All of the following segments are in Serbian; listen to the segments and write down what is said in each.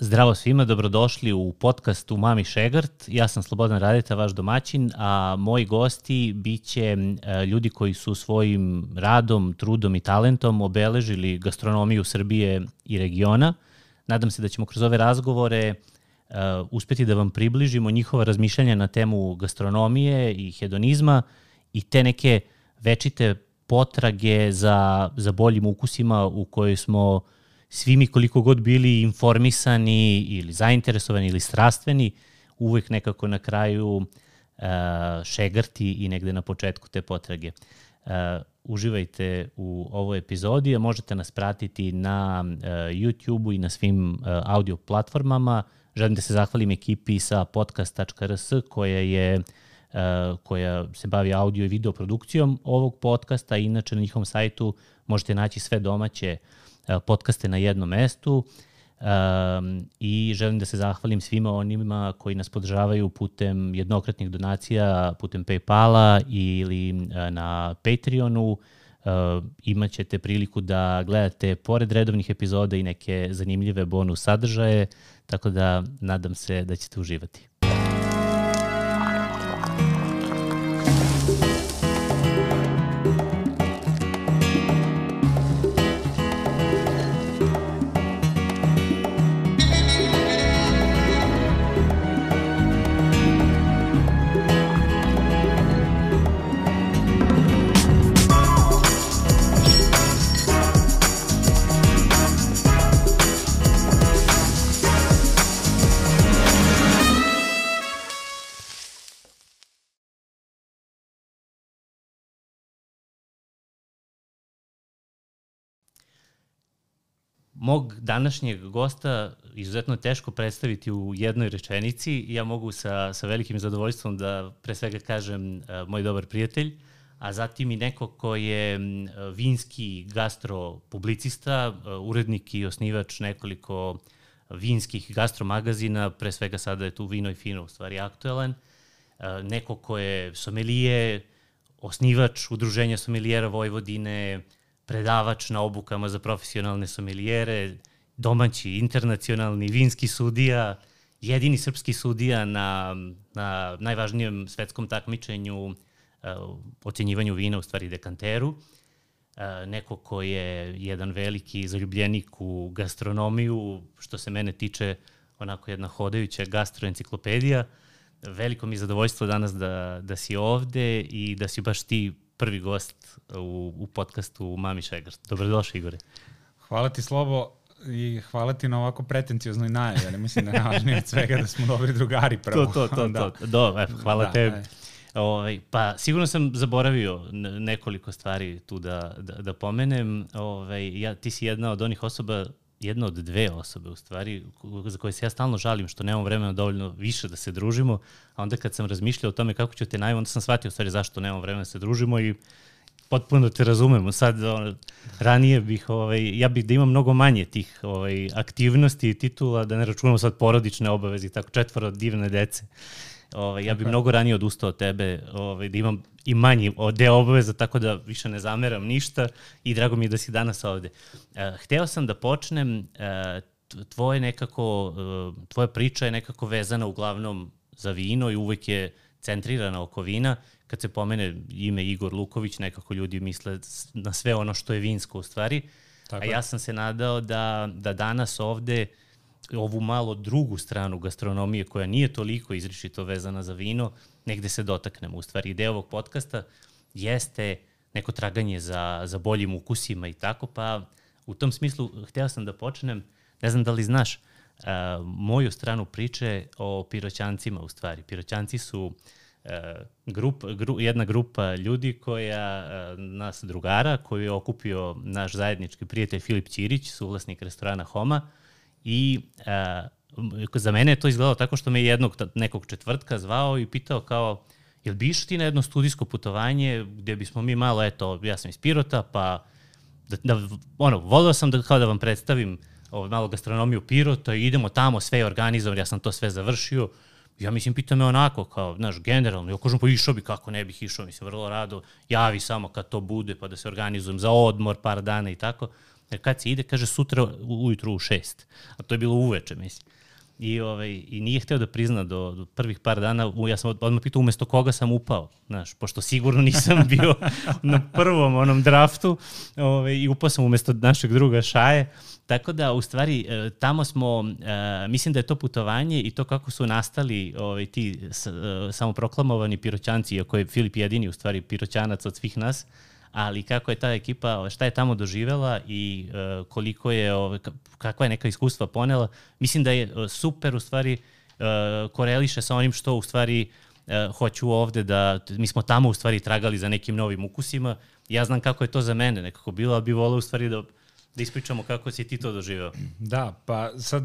Zdravo svima, dobrodošli u podcastu Mami Šegart. Ja sam Slobodan Radeta, vaš domaćin, a moji gosti biće e, ljudi koji su svojim radom, trudom i talentom obeležili gastronomiju Srbije i regiona. Nadam se da ćemo kroz ove razgovore uh, uspeti da vam približimo njihova razmišljanja na temu gastronomije i hedonizma i te neke večite potrage za, za boljim ukusima u kojoj smo uh, svi mi koliko god bili informisani ili zainteresovani ili strastveni, uvek nekako na kraju uh, šegrti i negde na početku te potrage. Uh, uživajte u ovoj epizodi, a možete nas pratiti na uh, YouTube-u i na svim uh, audio platformama. Želim da se zahvalim ekipi sa podcast.rs koja je uh, koja se bavi audio i video produkcijom ovog podcasta. Inače na njihovom sajtu možete naći sve domaće uh, podcaste na jednom mestu um, i želim da se zahvalim svima onima koji nas podržavaju putem jednokratnih donacija, putem Paypala ili uh, na Patreonu. Uh, imaćete priliku da gledate pored redovnih epizoda i neke zanimljive bonus sadržaje, tako da nadam se da ćete uživati. Mog današnjeg gosta izuzetno teško predstaviti u jednoj rečenici. Ja mogu sa, sa velikim zadovoljstvom da pre svega kažem uh, moj dobar prijatelj, a zatim i neko ko je vinski gastropublicista, uh, urednik i osnivač nekoliko vinskih gastromagazina, pre svega sada je tu Vino i Fino u stvari aktuelan, uh, neko ko je somelije, osnivač udruženja somelijera Vojvodine, predavač na obukama za profesionalne somilijere, domaći, internacionalni, vinski sudija, jedini srpski sudija na, na najvažnijem svetskom takmičenju uh, ocenjivanju vina, u stvari dekanteru. Uh, neko ko je jedan veliki zaljubljenik u gastronomiju, što se mene tiče onako jedna hodajuća gastroenciklopedija. Veliko mi je zadovoljstvo danas da, da si ovde i da si baš ti prvi gost u, u podcastu Mami Šegar. Dobrodošli, Igore. Hvala ti, Slobo, i hvala ti na ovako pretencioznoj najavi, ali mislim da je najvažnije od svega da smo dobri drugari prvo. To, to, to, da. to. Do, evo, hvala da, tebi. Da. Ovaj, pa sigurno sam zaboravio nekoliko stvari tu da, da, da pomenem. Ovaj, ja, ti si jedna od onih osoba jedna od dve osobe u stvari za koje se ja stalno žalim što nemam vremena dovoljno više da se družimo, a onda kad sam razmišljao o tome kako ću te najmo, onda sam shvatio u stvari zašto nemam vremena da se družimo i potpuno te razumemo. Sad, on, ranije bih, ovaj, ja bih da imam mnogo manje tih ovaj, aktivnosti i titula, da ne računamo sad porodične obaveze i tako četvoro divne dece. Ovaj, ja bih okay. mnogo ranije odustao od tebe, ovaj, da imam i manji deo obaveza, tako da više ne zameram ništa i drago mi je da si danas ovde. Uh, hteo sam da počnem, uh, tvoje nekako, uh, tvoja priča je nekako vezana uglavnom za vino i uvek je centrirana oko vina. Kad se pomene ime Igor Luković, nekako ljudi misle na sve ono što je vinsko u stvari. Tako. A ja sam se nadao da, da danas ovde uh, ovu malo drugu stranu gastronomije koja nije toliko izričito vezana za vino, negde se dotaknemo. U stvari, ideja ovog podcasta jeste neko traganje za, za boljim ukusima i tako, pa u tom smislu hteo sam da počnem, ne znam da li znaš, uh, moju stranu priče o piroćancima u stvari. Piroćanci su uh, grup, gru, jedna grupa ljudi koja, uh, nas drugara, koju je okupio naš zajednički prijatelj Filip Ćirić, suvlasnik restorana Homa, I uh, za mene je to izgledalo tako što me jednog nekog četvrtka zvao i pitao kao, jel bi išao ti na jedno studijsko putovanje gde bismo mi malo, eto, ja sam iz Pirota, pa da, da ono, volio sam da kao da vam predstavim ovo, malo gastronomiju Pirota i idemo tamo, sve je organizovano, ja sam to sve završio. Ja mislim, pita me onako, kao, znaš, generalno, ja kažem, pa išao bi, kako ne bih išao, mislim, vrlo rado, javi samo kad to bude, pa da se organizujem za odmor par dana i tako. Jer kad se ide, kaže sutra ujutru u šest. A to je bilo uveče, mislim. I, ovaj, I nije hteo da prizna do, do prvih par dana, ja sam odmah pitao umesto koga sam upao, znaš, pošto sigurno nisam bio na prvom onom draftu ovaj, i upao sam umesto našeg druga Šaje. Tako da, u stvari, e, tamo smo, e, mislim da je to putovanje i to kako su nastali ovaj, ti e, samoproklamovani piroćanci, iako je Filip jedini, u stvari, piroćanac od svih nas, ali kako je ta ekipa, šta je tamo doživela i uh, koliko je, kakva je neka iskustva ponela, mislim da je uh, super u stvari uh, koreliše sa onim što u stvari hoću ovde da, mi smo tamo u stvari tragali za nekim novim ukusima, ja znam kako je to za mene nekako bilo, ali bi volao u stvari da da ispričamo kako si ti to doživao. Da, pa sad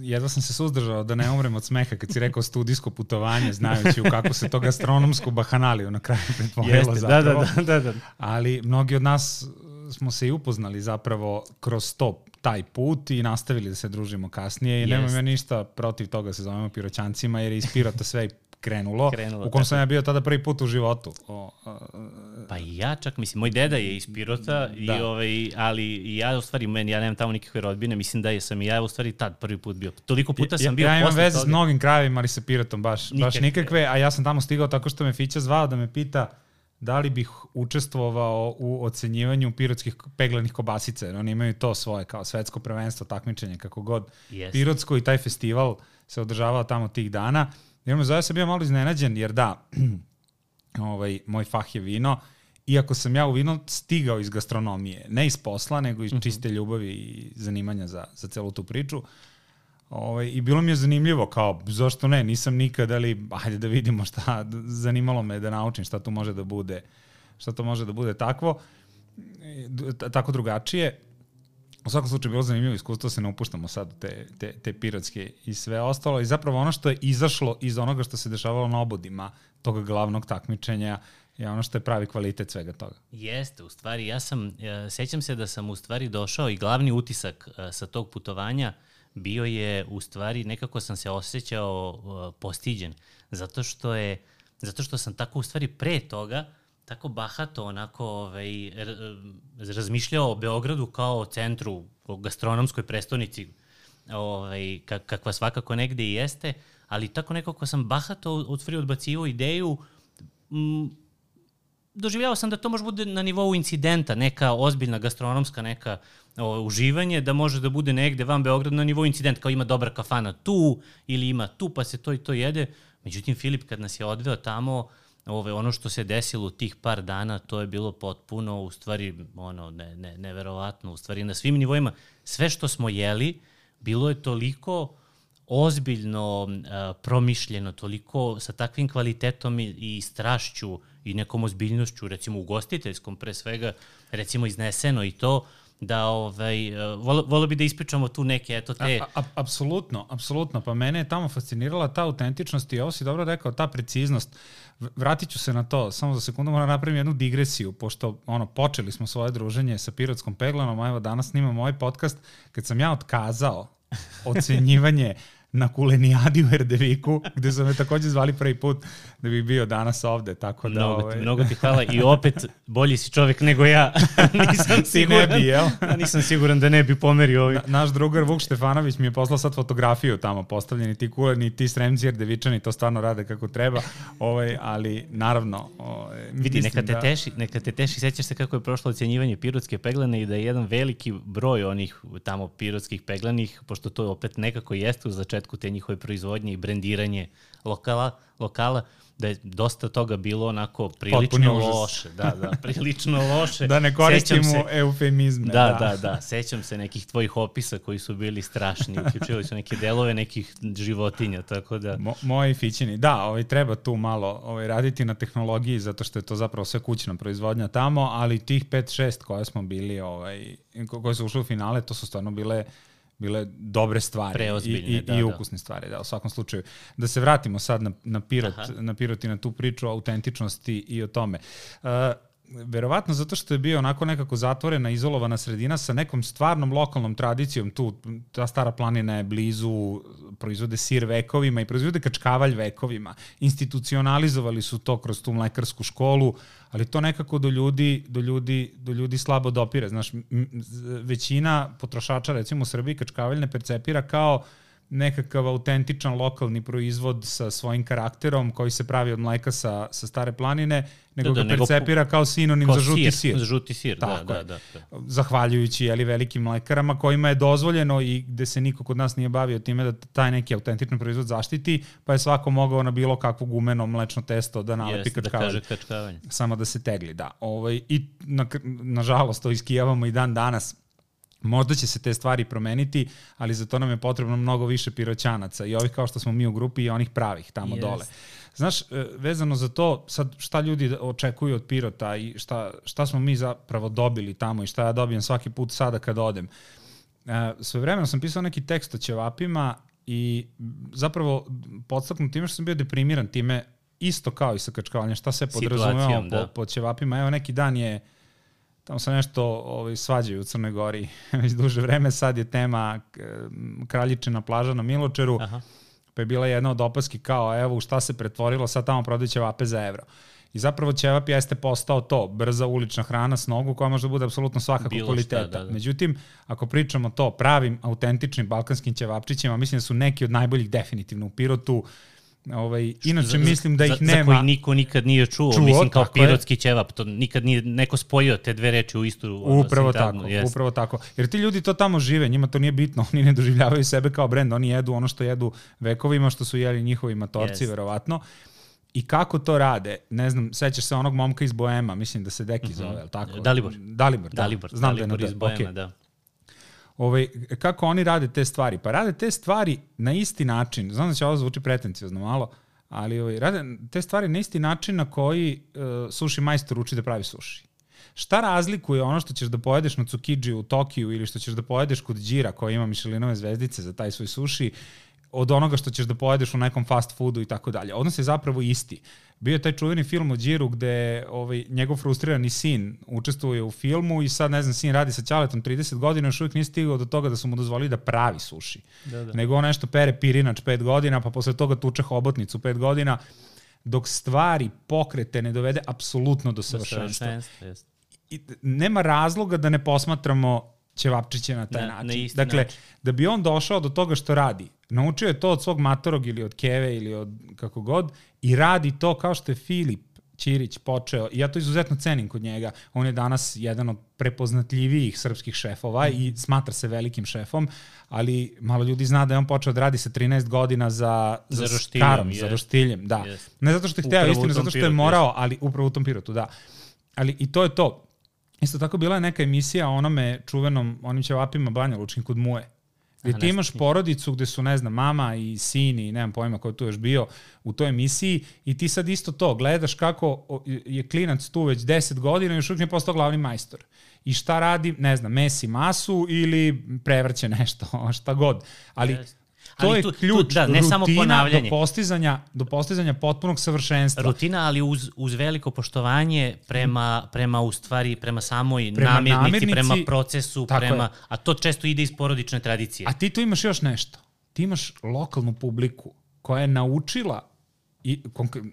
jedva sam se suzdržao da ne umrem od smeha kad si rekao studijsko putovanje, znajući u kako se to gastronomsku bahanaliju na kraju pretvorilo Jeste, da, zapravo. Da, da, da, da. Ali mnogi od nas smo se i upoznali zapravo kroz to taj put i nastavili da se družimo kasnije i nemam ja ništa protiv toga da se zovemo piroćancima jer je iz Pirota sve krenulo, krenulo u kom sam ja bio tada prvi put u životu. O, a, pa i ja čak, mislim, moj deda je iz Pirota, da. i, ovaj, ali i ja u stvari, meni, ja nemam tamo nikakve rodbine, mislim da je sam i ja u stvari tad prvi put bio. Toliko puta sam bio ja, ja imam veze toga. s mnogim krajevima, ali sa Pirotom baš, Nikak, baš nikakve, a ja sam tamo stigao tako što me Fića zvao da me pita da li bih učestvovao u ocenjivanju pirotskih peglanih kobasica, jer oni imaju to svoje kao svetsko prvenstvo, takmičenje, kako god. Yes. Pirotsko i taj festival se održavao tamo tih dana Me zove sam bio malo iznenađen, jer da, ovaj, moj fah je vino, iako sam ja u vino stigao iz gastronomije, ne iz posla, nego iz mhm. čiste ljubavi i zanimanja za, za celu tu priču. Ovaj, I bilo mi je zanimljivo, kao, zašto ne, nisam nikad, ali ajde da vidimo šta, zanimalo me da naučim šta tu može da bude, šta to može da bude takvo, tako drugačije. U svakom slučaju bilo zanimljivo iskustvo, se ne upuštamo sad te, te, te pirotske i sve ostalo. I zapravo ono što je izašlo iz onoga što se dešavalo na obodima toga glavnog takmičenja je ono što je pravi kvalitet svega toga. Jeste, u stvari, ja sam, ja, sećam se da sam u stvari došao i glavni utisak a, sa tog putovanja bio je u stvari nekako sam se osjećao a, postiđen, zato što je, zato što sam tako u stvari pre toga tako bahato onako ovaj, razmišljao o Beogradu kao o centru, o gastronomskoj prestonici, ovaj, kakva svakako negde i jeste, ali tako nekako sam bahato od stvari odbacivo ideju m, doživljavao sam da to može bude na nivou incidenta, neka ozbiljna gastronomska neka o, uživanje, da može da bude negde van Beograda na nivou incidenta, kao ima dobra kafana tu ili ima tu pa se to i to jede. Međutim, Filip kad nas je odveo tamo, uh, ove, ono što se desilo u tih par dana, to je bilo potpuno, u stvari, ono, ne, ne, neverovatno, u stvari na svim nivoima. Sve što smo jeli, bilo je toliko ozbiljno uh, promišljeno, toliko sa takvim kvalitetom i, i strašću i nekom ozbiljnošću, recimo ugostiteljskom pre svega, recimo izneseno i to, da ovaj, volio vol bi da ispričamo tu neke, eto te... A, a, apsolutno, apsolutno, pa mene je tamo fascinirala ta autentičnost i ovo si dobro rekao, ta preciznost. Vratit ću se na to, samo za sekundu moram napraviti jednu digresiju, pošto ono, počeli smo svoje druženje sa Pirotskom peglanom, a evo danas snimamo ovaj podcast, kad sam ja otkazao ocenjivanje na kulenijadi u Erdeviku, gde su me takođe zvali prvi put da bih bio danas ovde, tako da... Mnogo, ovaj... mnogo ti hvala i opet bolji si čovek nego ja. nisam siguran, ne bi, jel? nisam siguran da ne bi pomerio ovim. Na, naš drugar Vuk Štefanović mi je poslao sad fotografiju tamo postavljeni ti kuleni, ti sremci Erdevičani, to stvarno rade kako treba, ovaj, ali naravno... Ovaj, Vidi, neka te, da... teši, neka te teši, sećaš se kako je prošlo ocjenjivanje pirotske peglane i da je jedan veliki broj onih tamo pirotskih peglanih, pošto to opet nekako jeste u začetku početku te njihove proizvodnje i brendiranje lokala, lokala da je dosta toga bilo onako prilično loše. Da, da, prilično loše. da ne koristimo se, eufemizme. Da, da, da, da, sećam se nekih tvojih opisa koji su bili strašni, uključivali su neke delove nekih životinja, tako da... Mo, moji fićini, da, ovaj, treba tu malo ovaj, raditi na tehnologiji, zato što je to zapravo sve kućna proizvodnja tamo, ali tih 5-6 koje smo bili, ovaj, koje su ušli u finale, to su stvarno bile bile dobre stvari i, i, da, i da. ukusne da. stvari, da, u svakom slučaju. Da se vratimo sad na, na, pirot, na pirot i na tu priču o autentičnosti i o tome. Uh, verovatno zato što je bio onako nekako zatvorena, izolovana sredina sa nekom stvarnom lokalnom tradicijom, tu ta stara planina je blizu, proizvode sir vekovima i proizvode kačkavalj vekovima. Institucionalizovali su to kroz tu mlekarsku školu, ali to nekako do ljudi, do ljudi, do ljudi slabo dopire. Znaš, većina potrošača, recimo u Srbiji, kačkavalj ne percepira kao uh, nekakav autentičan lokalni proizvod sa svojim karakterom koji se pravi od mleka sa, sa stare planine, nego da, da, ga percepira nego, kao sinonim kao za žuti sir. sir. Za žuti sir, da, Tako da, da, da, da. Zahvaljujući jeli, velikim mlekarama kojima je dozvoljeno i gde se niko kod nas nije bavio time da taj neki autentični proizvod zaštiti, pa je svako mogao na bilo kakvo gumeno mlečno testo da nalepi Jeste, kačkavanje. Da kaže kačkavanje. Samo da se tegli, da. Ovaj, I na, nažalost to iskijavamo i dan danas Možda će se te stvari promeniti, ali za to nam je potrebno mnogo više piroćanaca i ovih kao što smo mi u grupi i onih pravih tamo yes. dole. Znaš, e, vezano za to, sad šta ljudi očekuju od pirota i šta, šta smo mi zapravo dobili tamo i šta ja dobijem svaki put sada kad odem. E, sve vremeno sam pisao neki tekst o ćevapima i zapravo podstaknut time što sam bio deprimiran time isto kao i sa kačkavanjem, šta se podrazumeva po, da. po ćevapima. Evo neki dan je tamo se nešto ovaj, svađaju u Crnoj Gori već duže vreme, sad je tema kraljičina plaža na Miločeru, Aha. pa je bila jedna od opaski kao evo u šta se pretvorilo, sad tamo prodaju ćevape za evro. I zapravo ćevap jeste postao to, brza ulična hrana s nogu koja može da bude apsolutno svakako Bilo kvaliteta. Šta, da, da. Međutim, ako pričamo to pravim, autentičnim balkanskim ćevapčićima, mislim da su neki od najboljih definitivno u Pirotu, Ovaj, inače za, mislim da ih za, nema. Za koji niko nikad nije čuo, čuo mislim kao pirotski je. ćevap, to nikad nije neko spojio te dve reči u istu Upravo sintagmu, tako, jest. upravo tako. Jer ti ljudi to tamo žive, njima to nije bitno, oni ne doživljavaju sebe kao brend, oni jedu ono što jedu vekovima, što su jeli njihovi matorci, yes. verovatno. I kako to rade? Ne znam, sećaš se onog momka iz Boema, mislim da se Deki mm -hmm. zove, ali tako? Dalibor. Dalibor, da. Dalibor, Znam Dalibor da je iz Boema, okay. da ovaj, kako oni rade te stvari? Pa rade te stvari na isti način. Znam da će ovo zvuči pretencijozno malo, ali ovaj, rade te stvari na isti način na koji uh, suši majstor uči da pravi suši. Šta razlikuje ono što ćeš da pojedeš na Tsukiji u Tokiju ili što ćeš da pojedeš kod Đira koja ima Michelinove zvezdice za taj svoj suši od onoga što ćeš da pojedeš u nekom fast foodu i tako dalje. Odnos je zapravo isti. Bio je taj čuveni film o Điru gde ovaj, njegov frustrirani sin učestvuje u filmu i sad, ne znam, sin radi sa Ćaletom 30 godina, još uvijek nije stigao do toga da su mu dozvolili da pravi suši. Da, da. Nego on nešto pere pirinač 5 godina, pa posle toga tuče hobotnicu 5 godina, dok stvari, pokrete ne dovede apsolutno do savršenstva. I nema razloga da ne posmatramo ćevapčiće na taj na, način. Na dakle, način. da bi on došao do toga što radi, naučio je to od svog matorog ili od keve ili od kako god i radi to kao što je Filip Ćirić počeo, i ja to izuzetno cenim kod njega, on je danas jedan od prepoznatljivijih srpskih šefova mm. i smatra se velikim šefom, ali malo ljudi zna da je on počeo da radi sa 13 godina za, za, za roštiljem, starom, je. za roštiljem, da. Yes. Ne zato što je hteo, istinu, zato što je morao, ali upravo u tom pirotu, da. Ali i to je to. Isto tako bila je neka emisija o onome čuvenom, onim ćevapima Banja Lučkin kod Muje Gde ti imaš porodicu gde su, ne znam, mama i sin i nemam pojma ko je tu još bio u toj emisiji i ti sad isto to, gledaš kako je klinac tu već 10 godina i još uvijek je postao glavni majstor. I šta radi, ne znam, mesi masu ili prevrće nešto, šta god. Ali to ali je tu, ključ tu, da, ne samo ponavljanje. do postizanja, do postizanja potpunog savršenstva. Rutina, ali uz, uz veliko poštovanje prema, prema u stvari, prema samoj prema namirnici, namirnici, prema procesu, prema, je. a to često ide iz porodične tradicije. A ti tu imaš još nešto. Ti imaš lokalnu publiku koja je naučila i,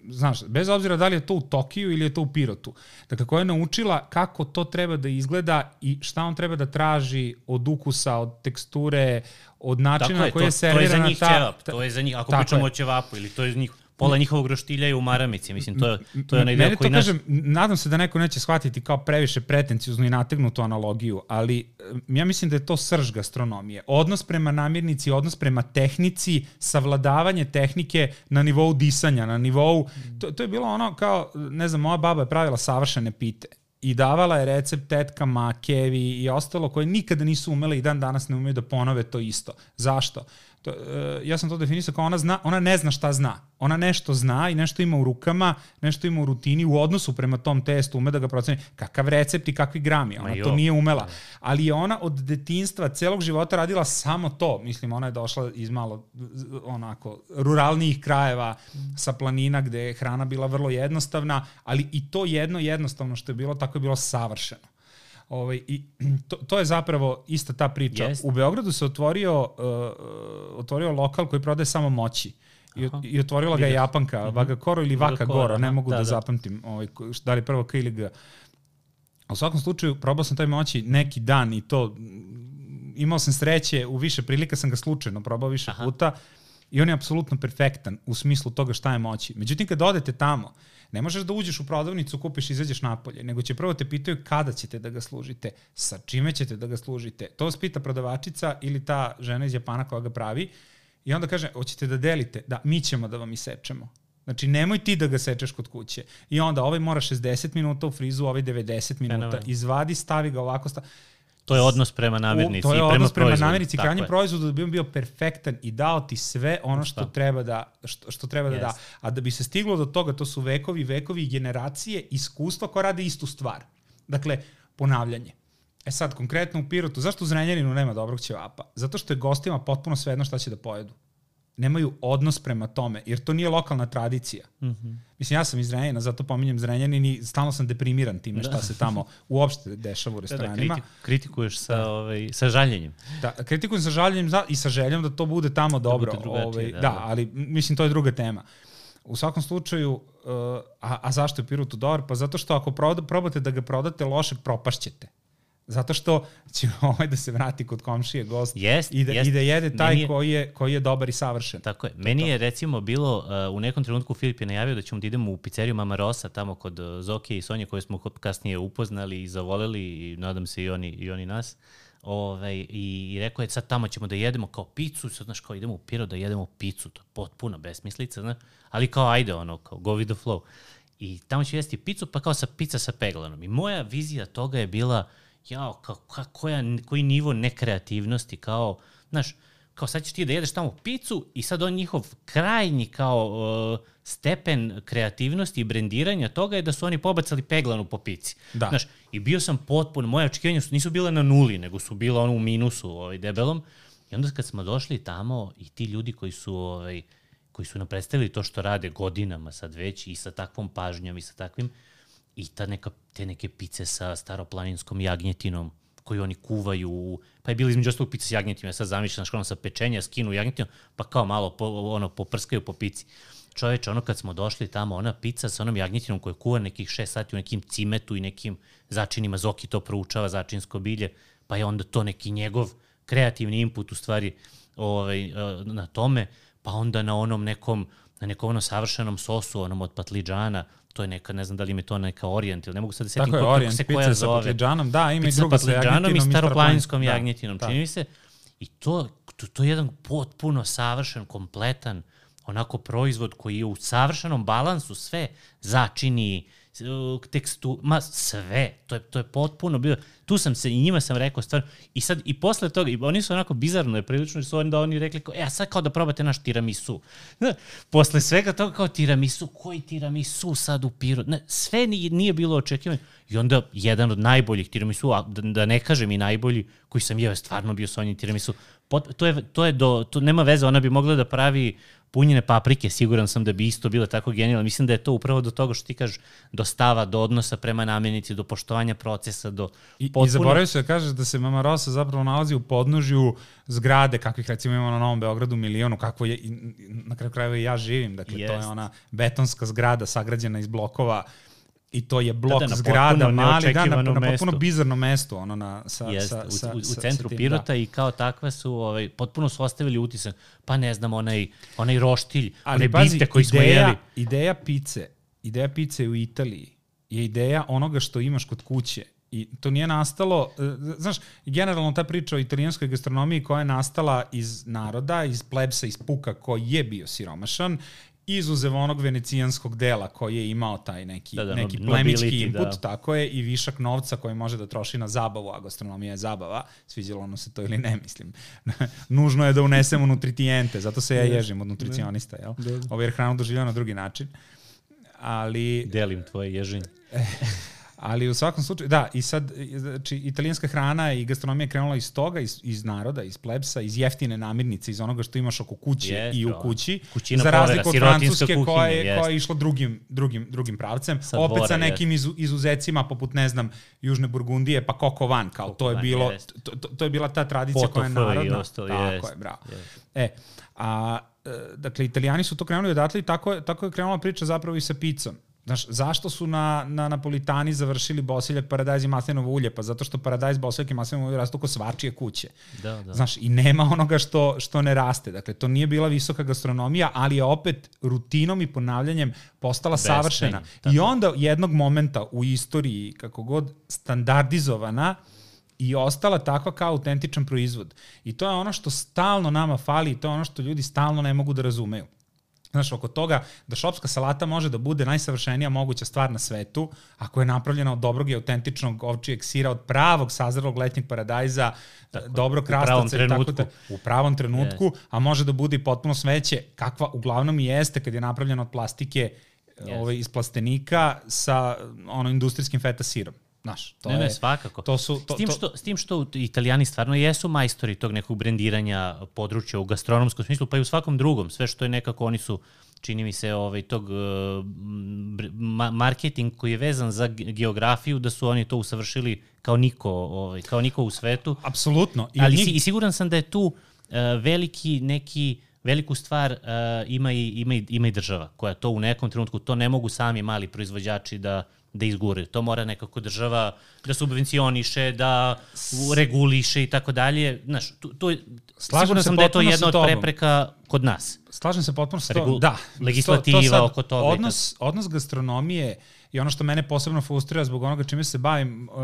znaš, bez obzira da li je to u Tokiju ili je to u Pirotu, dakle, koja je naučila kako to treba da izgleda i šta on treba da traži od ukusa, od teksture, od načina na koji je servirana ta... To je za njih ćevap, to je za njih, ako pričamo o ćevapu ili to je za njih pola njihovog roštilja je u maramici, mislim, to je, to je onaj deo koji naš... Kažem, nadam se da neko neće shvatiti kao previše pretencijuznu i nategnutu analogiju, ali ja mislim da je to srž gastronomije. Odnos prema namirnici, odnos prema tehnici, savladavanje tehnike na nivou disanja, na nivou... To, to je bilo ono kao, ne znam, moja baba je pravila savršene pite i davala je recept tetkama, kevi i ostalo koje nikada nisu umele i dan danas ne umeju da ponove to isto. Zašto? To, uh, ja sam to definisao kao ona, zna, ona ne zna šta zna. Ona nešto zna i nešto ima u rukama, nešto ima u rutini, u odnosu prema tom testu, ume da ga proceni kakav recept i kakvi grami. Ona to nije umela. Ali je ona od detinstva, celog života radila samo to. Mislim, ona je došla iz malo onako ruralnijih krajeva sa planina gde je hrana bila vrlo jednostavna, ali i to jedno jednostavno što je bilo, tako je bilo savršeno. Ovaj, i to, to je zapravo ista ta priča. Yes. U Beogradu se otvorio, uh, otvorio lokal koji prodaje samo moći. I, Aha. i otvorila ga je Japanka, mm -hmm. Vaga Koro ili Vaka Goro, ne mogu da, da, da zapamtim ovaj, da li prvo K ili G. U svakom slučaju, probao sam taj moći neki dan i to, imao sam sreće, u više prilika sam ga slučajno probao više Aha. puta i on je apsolutno perfektan u smislu toga šta je moći. Međutim, kad odete tamo, Ne možeš da uđeš u prodavnicu, kupiš i izađeš napolje, nego će prvo te pitaju kada ćete da ga služite, sa čime ćete da ga služite. To vas pita prodavačica ili ta žena iz Japana koja ga pravi i onda kaže, hoćete da delite? Da, mi ćemo da vam isečemo. Znači, nemoj ti da ga sečeš kod kuće. I onda ovaj mora 60 minuta u frizu, ovaj 90 minuta. Izvadi, stavi ga ovako, stavi To je odnos prema namirnici to je i prema odnos prema namirnici, krajnji proizvod da bi on bio perfektan i dao ti sve ono što Šta? treba da što, što treba yes. da da. A da bi se stiglo do toga, to su vekovi, vekovi generacije iskustva koja rade istu stvar. Dakle, ponavljanje. E sad, konkretno u Pirotu, zašto u Zrenjaninu nema dobrog ćevapa? Zato što je gostima potpuno svejedno šta će da pojedu nemaju odnos prema tome, jer to nije lokalna tradicija. Mm -hmm. Mislim, ja sam iz Zrenjanina, zato pominjem Zrenjanin i stalno sam deprimiran time šta da. se tamo uopšte dešava u restoranima. Da, da, kritik, kritikuješ sa, da. ovaj, sa žaljenjem. Da, kritikujem sa žaljenjem i sa željom da to bude tamo da dobro. Bude ovaj, da, da, da, ali mislim, to je druga tema. U svakom slučaju, uh, a, a zašto je Pirutu dobar? Pa zato što ako probate da ga prodate lošeg, propašćete. Zato što će ovaj da se vrati kod komšije gost jest, i, da, jest. i da jede taj je, koji, je, koji je dobar i savršen. Tako je. To Meni to. je recimo bilo, uh, u nekom trenutku Filip je najavio da ćemo da idemo u pizzeriju Mama Rosa, tamo kod uh, Zoke i Sonje koje smo kasnije upoznali i zavoleli i nadam se i oni, i oni nas. Ove, ovaj, i, I rekao je sad tamo ćemo da jedemo kao picu, sad znaš kao idemo u Piro da jedemo picu, to je potpuno besmislica, znaš, ali kao ajde ono, kao go with the flow. I tamo ću jesti picu, pa kao sa pizza sa peglanom. I moja vizija toga je bila, uh, jao, kao, ka, koja, koji nivo nekreativnosti, kao, znaš, kao sad ćeš ti da jedeš tamo picu i sad on njihov krajnji kao uh, stepen kreativnosti i brendiranja toga je da su oni pobacali peglanu po pici. Da. Znaš, i bio sam potpuno, moje očekivanja su, nisu bila na nuli, nego su bila ono u minusu ovaj, debelom. I onda kad smo došli tamo i ti ljudi koji su, ovaj, koji su nam predstavili to što rade godinama sad već i sa takvom pažnjom i sa takvim, i ta neka, te neke pice sa staroplaninskom jagnjetinom koju oni kuvaju, pa je bilo između ostalog pice s jagnjetinom, ja sad zamišljam ono sa pečenja, skinu jagnjetinu, pa kao malo po, ono, poprskaju po pici. Čoveče, ono kad smo došli tamo, ona pizza sa onom jagnjetinom koja kuva nekih 6 sati u nekim cimetu i nekim začinima, Zoki to proučava, začinsko bilje, pa je onda to neki njegov kreativni input u stvari ovaj, na tome, pa onda na onom nekom, na nekom ono savršenom sosu, onom od patliđana, to je neka, ne znam da li im je to neka orijent ili ne mogu sad da setim kako, kako se koja zove. Tako je, patliđanom, da, ima pizza i druga sa jagnjetinom i staroplaninskom da, jagnjetinom, da, čini mi se. I to, to, to je jedan potpuno savršen, kompletan, onako proizvod koji je u savršenom balansu sve začini, tekstu, ma sve, to je, to je potpuno bilo, tu sam se i njima sam rekao stvarno, i sad i posle toga, i oni su onako bizarno je prilično, su oni da oni rekli, kao, e, a sad kao da probate naš tiramisu. Ne, posle svega toga kao tiramisu, koji tiramisu sad u Piru, ne, sve nije, nije bilo očekivanje. I onda jedan od najboljih tiramisu, a da, da ne kažem i najbolji, koji sam jeo, stvarno bio Sonjin tiramisu, pot, to je, to je do, to nema veze, ona bi mogla da pravi punjene paprike, siguran sam da bi isto bile tako genijalne. Mislim da je to upravo do toga što ti kažeš, do stava, do odnosa prema namenici, do poštovanja procesa, do I, potpuno... I zaboravio se da kažeš da se Mama Rosa zapravo nalazi u podnožju zgrade, kakvih recimo imamo na Novom Beogradu milionu, kako je, na kraju krajeva i ja živim, dakle Jest. to je ona betonska zgrada sagrađena iz blokova i to je blok da, da, zgrada, mali, da, na, na potpuno bizarno mesto, ono na, sa, Jest, sa, sa, u, u, u centru sa tim, Pirota da. i kao takva su, ovaj, potpuno su ostavili utisak, pa ne znam, onaj, onaj roštilj, Ali, one pazi, koji ideja, smo jeli. Ideja pice, ideja pice u Italiji je ideja onoga što imaš kod kuće. I to nije nastalo, e, znaš, generalno ta priča o italijanskoj gastronomiji koja je nastala iz naroda, iz plebsa, iz puka koji je bio siromašan izuzev onog venecijanskog dela koji je imao taj neki, da, da, neki plemički input, da. tako je, i višak novca koji može da troši na zabavu, a gastronomija je zabava, sviđalo ono se to ili ne, mislim. Nužno je da unesemo nutritijente, zato se ja ježim od nutricionista, jel? Da. Ovo je hranu doživljava na drugi način. Ali... Delim tvoje ježenje. Ali u svakom slučaju, da, i sad, znači, italijanska hrana i gastronomija je krenula iz toga, iz, iz naroda, iz plebsa, iz jeftine namirnice, iz onoga što imaš oko kuće yes, i u kući, Kućina za razliku od francuske kuhinje, koja, je, koja je išla drugim, drugim, drugim pravcem, sa opet dvora, sa nekim yes. izuzecima, poput, ne znam, Južne Burgundije, pa Koko Van, kao Koko to je bilo, yes. to, to, je bila ta tradicija koja je narodna. Ostalo, Tako yes, je, bravo. Yes. E, a, e, dakle, italijani su to krenuli odatle i tako, tako je krenula priča zapravo i sa pizzom Znaš, zašto su na, na Napolitani završili bosiljak, paradajz i maslinovo ulje? Pa zato što paradajz, bosiljak i maslinovo ulje rastu ko svačije kuće. Da, da. Znaš, i nema onoga što, što ne raste. Dakle, to nije bila visoka gastronomija, ali je opet rutinom i ponavljanjem postala Best savršena. Thing, I onda jednog momenta u istoriji, kako god standardizovana, i ostala takva kao autentičan proizvod. I to je ono što stalno nama fali i to je ono što ljudi stalno ne mogu da razumeju. Znaš, oko toga da šopska salata može da bude najsavršenija moguća stvar na svetu, ako je napravljena od dobrog i autentičnog ovčijeg sira, od pravog sazrelog letnjeg paradajza, tako, dobrog krastavca i tako da, u pravom trenutku, yes. a može da bude i potpuno sveće, kakva uglavnom i jeste kad je napravljena od plastike yes. ovaj, iz plastenika sa ono industrijskim feta sirom. Znaš, to ne, je, ne, svakako. To su, to, s, tim što, s tim što italijani stvarno jesu majstori tog nekog brendiranja područja u gastronomskom smislu, pa i u svakom drugom. Sve što je nekako, oni su, čini mi se, ovaj, tog uh, ma marketing koji je vezan za geografiju, da su oni to usavršili kao niko, ovaj, kao niko u svetu. Apsolutno. I Ali njih... i siguran sam da je tu uh, veliki neki veliku stvar uh, ima, i, ima, i, ima i država, koja to u nekom trenutku, to ne mogu sami mali proizvođači da da izgure. To mora nekako država da subvencioniše, da reguliše i tako dalje. Znaš, to, to je, Slažem sam da je to jedna od prepreka kod nas. Slažem se potpuno sa tobom. Da. Legislativa to, to sad, oko toga. Odnos, odnos gastronomije i ono što mene posebno frustrira zbog onoga čime se bavim, uh,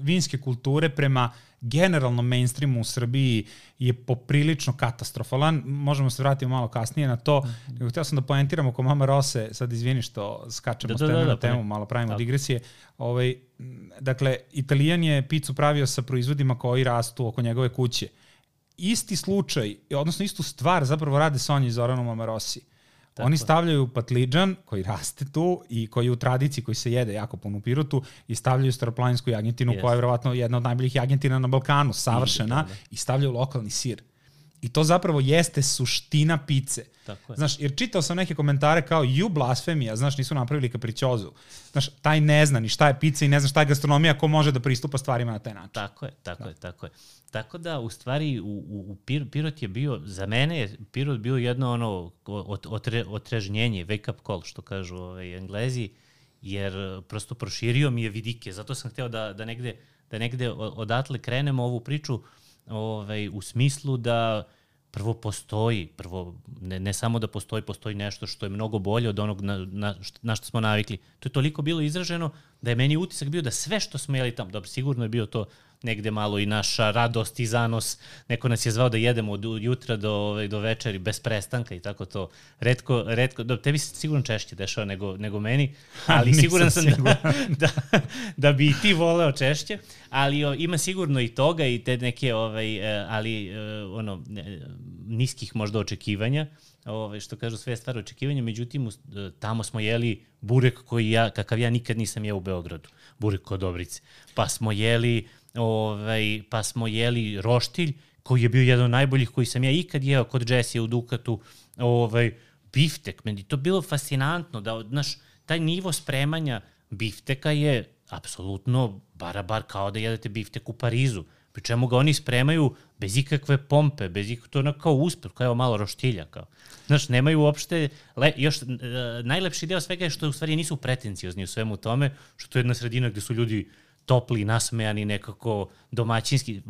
vinske kulture prema generalnom mainstreamu u Srbiji je poprilično katastrofalan. Možemo se vratiti malo kasnije na to. Mm. Htio sam da poentiram oko Mama Rose, sad izvini što skačemo da, s teme da, da, na da, temu, malo pravimo da. digresije. Ovaj, dakle, Italijan je picu pravio sa proizvodima koji rastu oko njegove kuće. Isti slučaj, odnosno istu stvar zapravo rade Sonja i Zoranu Mama Rossi. Tako. Oni stavljaju patliđan koji raste tu i koji je u tradiciji, koji se jede jako puno u Pirotu i stavljaju staroplaninsku jagintinu yes. koja je vjerovatno jedna od najboljih jagintina na Balkanu, savršena, I, da, da. i stavljaju lokalni sir. I to zapravo jeste suština pice. Tako je. Znaš, jer čitao sam neke komentare kao you blasfemija, znaš, nisu napravili kapričozu. Znaš, taj ne zna ni šta je pica i ne zna šta je gastronomija, ko može da pristupa stvarima na taj način. Tako je, tako da. je, tako je. Tako da, u stvari, u, u, u Pirot je bio, za mene je Pirot bio jedno ono ot, otre, otrežnjenje, wake up call, što kažu ovaj, englezi, jer prosto proširio mi je vidike. Zato sam hteo da, da negde, da negde odatle krenemo ovu priču ovaj, u smislu da prvo postoji, prvo ne, ne samo da postoji, postoji nešto što je mnogo bolje od onog na, na, na što smo navikli. To je toliko bilo izraženo da je meni utisak bio da sve što smo jeli tamo, dobro, sigurno je bio to negde malo i naša radost i zanos. Neko nas je zvao da jedemo od jutra do, ovaj, do večeri bez prestanka i tako to. Redko, redko, do, tebi se sigurno češće dešava nego, nego meni, ali siguran sam da, da, da bi i ti voleo češće, ali o, ima sigurno i toga i te neke, ovaj, e, ali e, ono, niskih možda očekivanja, ovaj, što kažu sve stvari očekivanja, međutim, tamo smo jeli burek koji ja, kakav ja nikad nisam jeo u Beogradu, burek kod Dobrice. Pa smo jeli ovaj, pa smo jeli roštilj, koji je bio jedan od najboljih koji sam ja ikad jeo kod Jesse u Dukatu, ovaj, biftek, meni to bilo fascinantno, da, znaš, taj nivo spremanja bifteka je apsolutno barabar kao da jedete biftek u Parizu, pri čemu ga oni spremaju bez ikakve pompe, bez ikakve, to je kao uspeh, kao malo roštilja, kao. Znaš, nemaju uopšte, le, još, uh, najlepši deo svega je što u stvari nisu pretenciozni u svemu tome, što to je jedna sredina gde su ljudi topli, nasmejani, nekako domaćinski.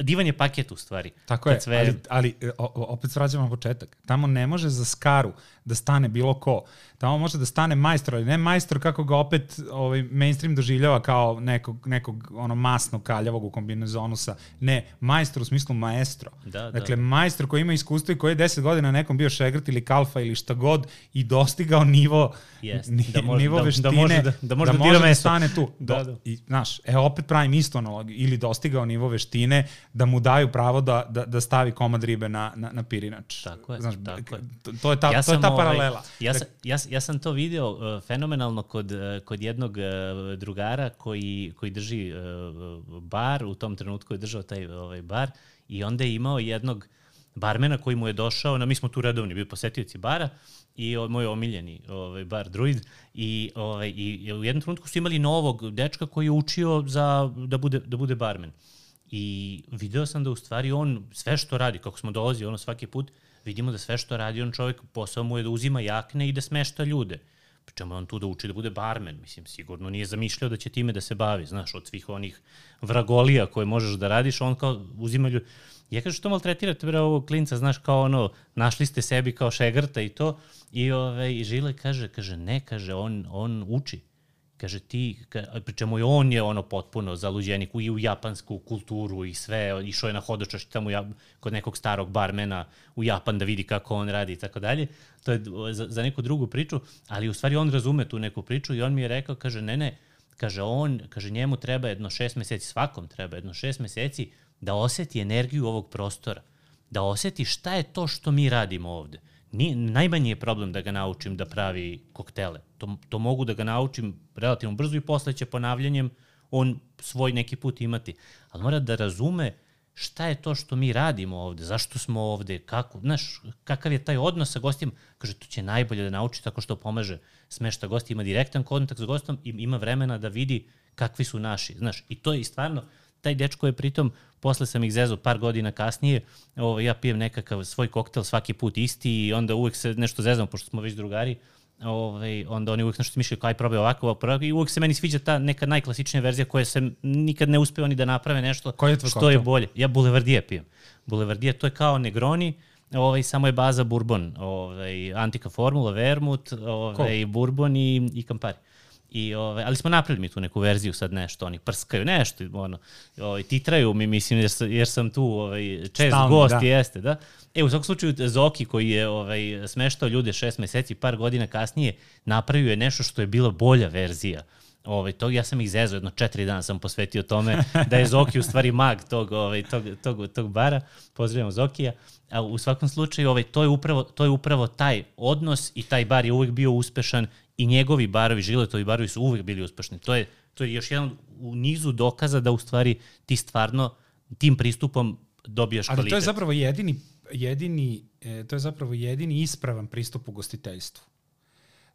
Divan je paket u stvari. Tako je, sve... ali, ali opet vraćamo na početak. Tamo ne može za skaru da stane bilo ko. Tamo može da stane majstor, ali ne majstor kako ga opet ovaj, mainstream doživljava kao nekog, nekog ono masnog kaljavog u kombinezonu sa... Ne, majstor u smislu maestro. Da, dakle, da. majstor koji ima iskustvo i koji je 10 godina nekom bio šegrt ili kalfa ili šta god i dostigao nivo, yes, ni, da može, nivo da, veštine, da može da, da, može da, da, može da stane tu. Da, da. I, znaš, e, opet pravim isto analogiju. Ili dostigao nivo veštine da mu daju pravo da, da, da stavi komad ribe na, na, na pirinač. Tako je, znaš, tako je. To je ta, ja to je ta ovaj, paralela. Ja, sam, ja, ja sam to video uh, fenomenalno kod, uh, kod jednog uh, drugara koji, koji drži uh, bar, u tom trenutku je držao taj ovaj, bar i onda je imao jednog barmena koji mu je došao, na, mi smo tu redovni, bili posetioci bara, i moj omiljeni ovaj, bar druid i, ovaj, i u jednom trenutku su imali novog dečka koji je učio za, da, bude, da bude barmen. I video sam da u stvari on sve što radi, kako smo dolazi ono svaki put, vidimo da sve što radi on čovjek, posao mu je da uzima jakne i da smešta ljude. Pričemu on tu da uči da bude barmen, mislim, sigurno nije zamišljao da će time da se bavi, znaš, od svih onih vragolija koje možeš da radiš, on kao uzima ljude. Ja kažem, što maltretirate bre ovog klinca, znaš, kao ono, našli ste sebi kao šegrta i to, i, ove, i Žile kaže, kaže, ne, kaže, on, on uči. Kaže ti, ka, pričemu i on je ono potpuno zaluđenik i u japansku kulturu i sve, išao je na hodočaš tamo ja, kod nekog starog barmena u Japan da vidi kako on radi i tako dalje. To je za, za neku drugu priču, ali u stvari on razume tu neku priču i on mi je rekao, kaže, ne, ne, kaže on, kaže njemu treba jedno šest meseci, svakom treba jedno šest meseci da oseti energiju ovog prostora, da oseti šta je to što mi radimo ovde. Ni, najmanji je problem da ga naučim da pravi koktele. To, to mogu da ga naučim relativno brzo i posle će ponavljanjem on svoj neki put imati. Ali mora da razume šta je to što mi radimo ovde, zašto smo ovde, kako, znaš, kakav je taj odnos sa gostima. Kaže, to će najbolje da nauči tako što pomaže smešta gosti, ima direktan kontakt s gostom i ima vremena da vidi kakvi su naši, znaš. I to je stvarno, taj dečko je pritom, posle sam ih zezo par godina kasnije, ovo, ja pijem nekakav svoj koktel svaki put isti i onda uvek se nešto zezam, pošto smo već drugari, ovaj, onda oni uvek nešto smišljaju kao aj probaj ovako, ovako, probaj, i uvek se meni sviđa ta neka najklasičnija verzija koja se nikad ne uspeva ni da naprave nešto je što koktel? je bolje. Ja Boulevardije pijem. Boulevardije, to je kao Negroni, ovaj, samo je baza bourbon, ovaj, antika formula, vermut, ovaj, cool. bourbon i, i kampari. I, ove, ali smo napravili mi tu neku verziju sad nešto, oni prskaju nešto, ono, ovaj, titraju mi, mislim, jer, jer sam tu ovaj, čest Stalno, gost, da. jeste, da. E, u svakom slučaju, Zoki koji je ovaj, smeštao ljude šest meseci, par godina kasnije, napravio je nešto što je bila bolja verzija ovaj, tog, ja sam ih zezao, jedno četiri dana sam posvetio tome da je Zoki u stvari mag tog, ovaj, tog, tog, tog bara, pozdravljamo Zokija, a u svakom slučaju ovaj, to, je upravo, to je upravo taj odnos i taj bar je uvek bio uspešan i njegovi barovi, Žiletovi barovi su uvek bili uspešni. To je, to je još jedan u nizu dokaza da u stvari ti stvarno tim pristupom dobijaš kvalitet. Ali to je zapravo jedini, jedini, e, to je zapravo jedini ispravan pristup u gostiteljstvu.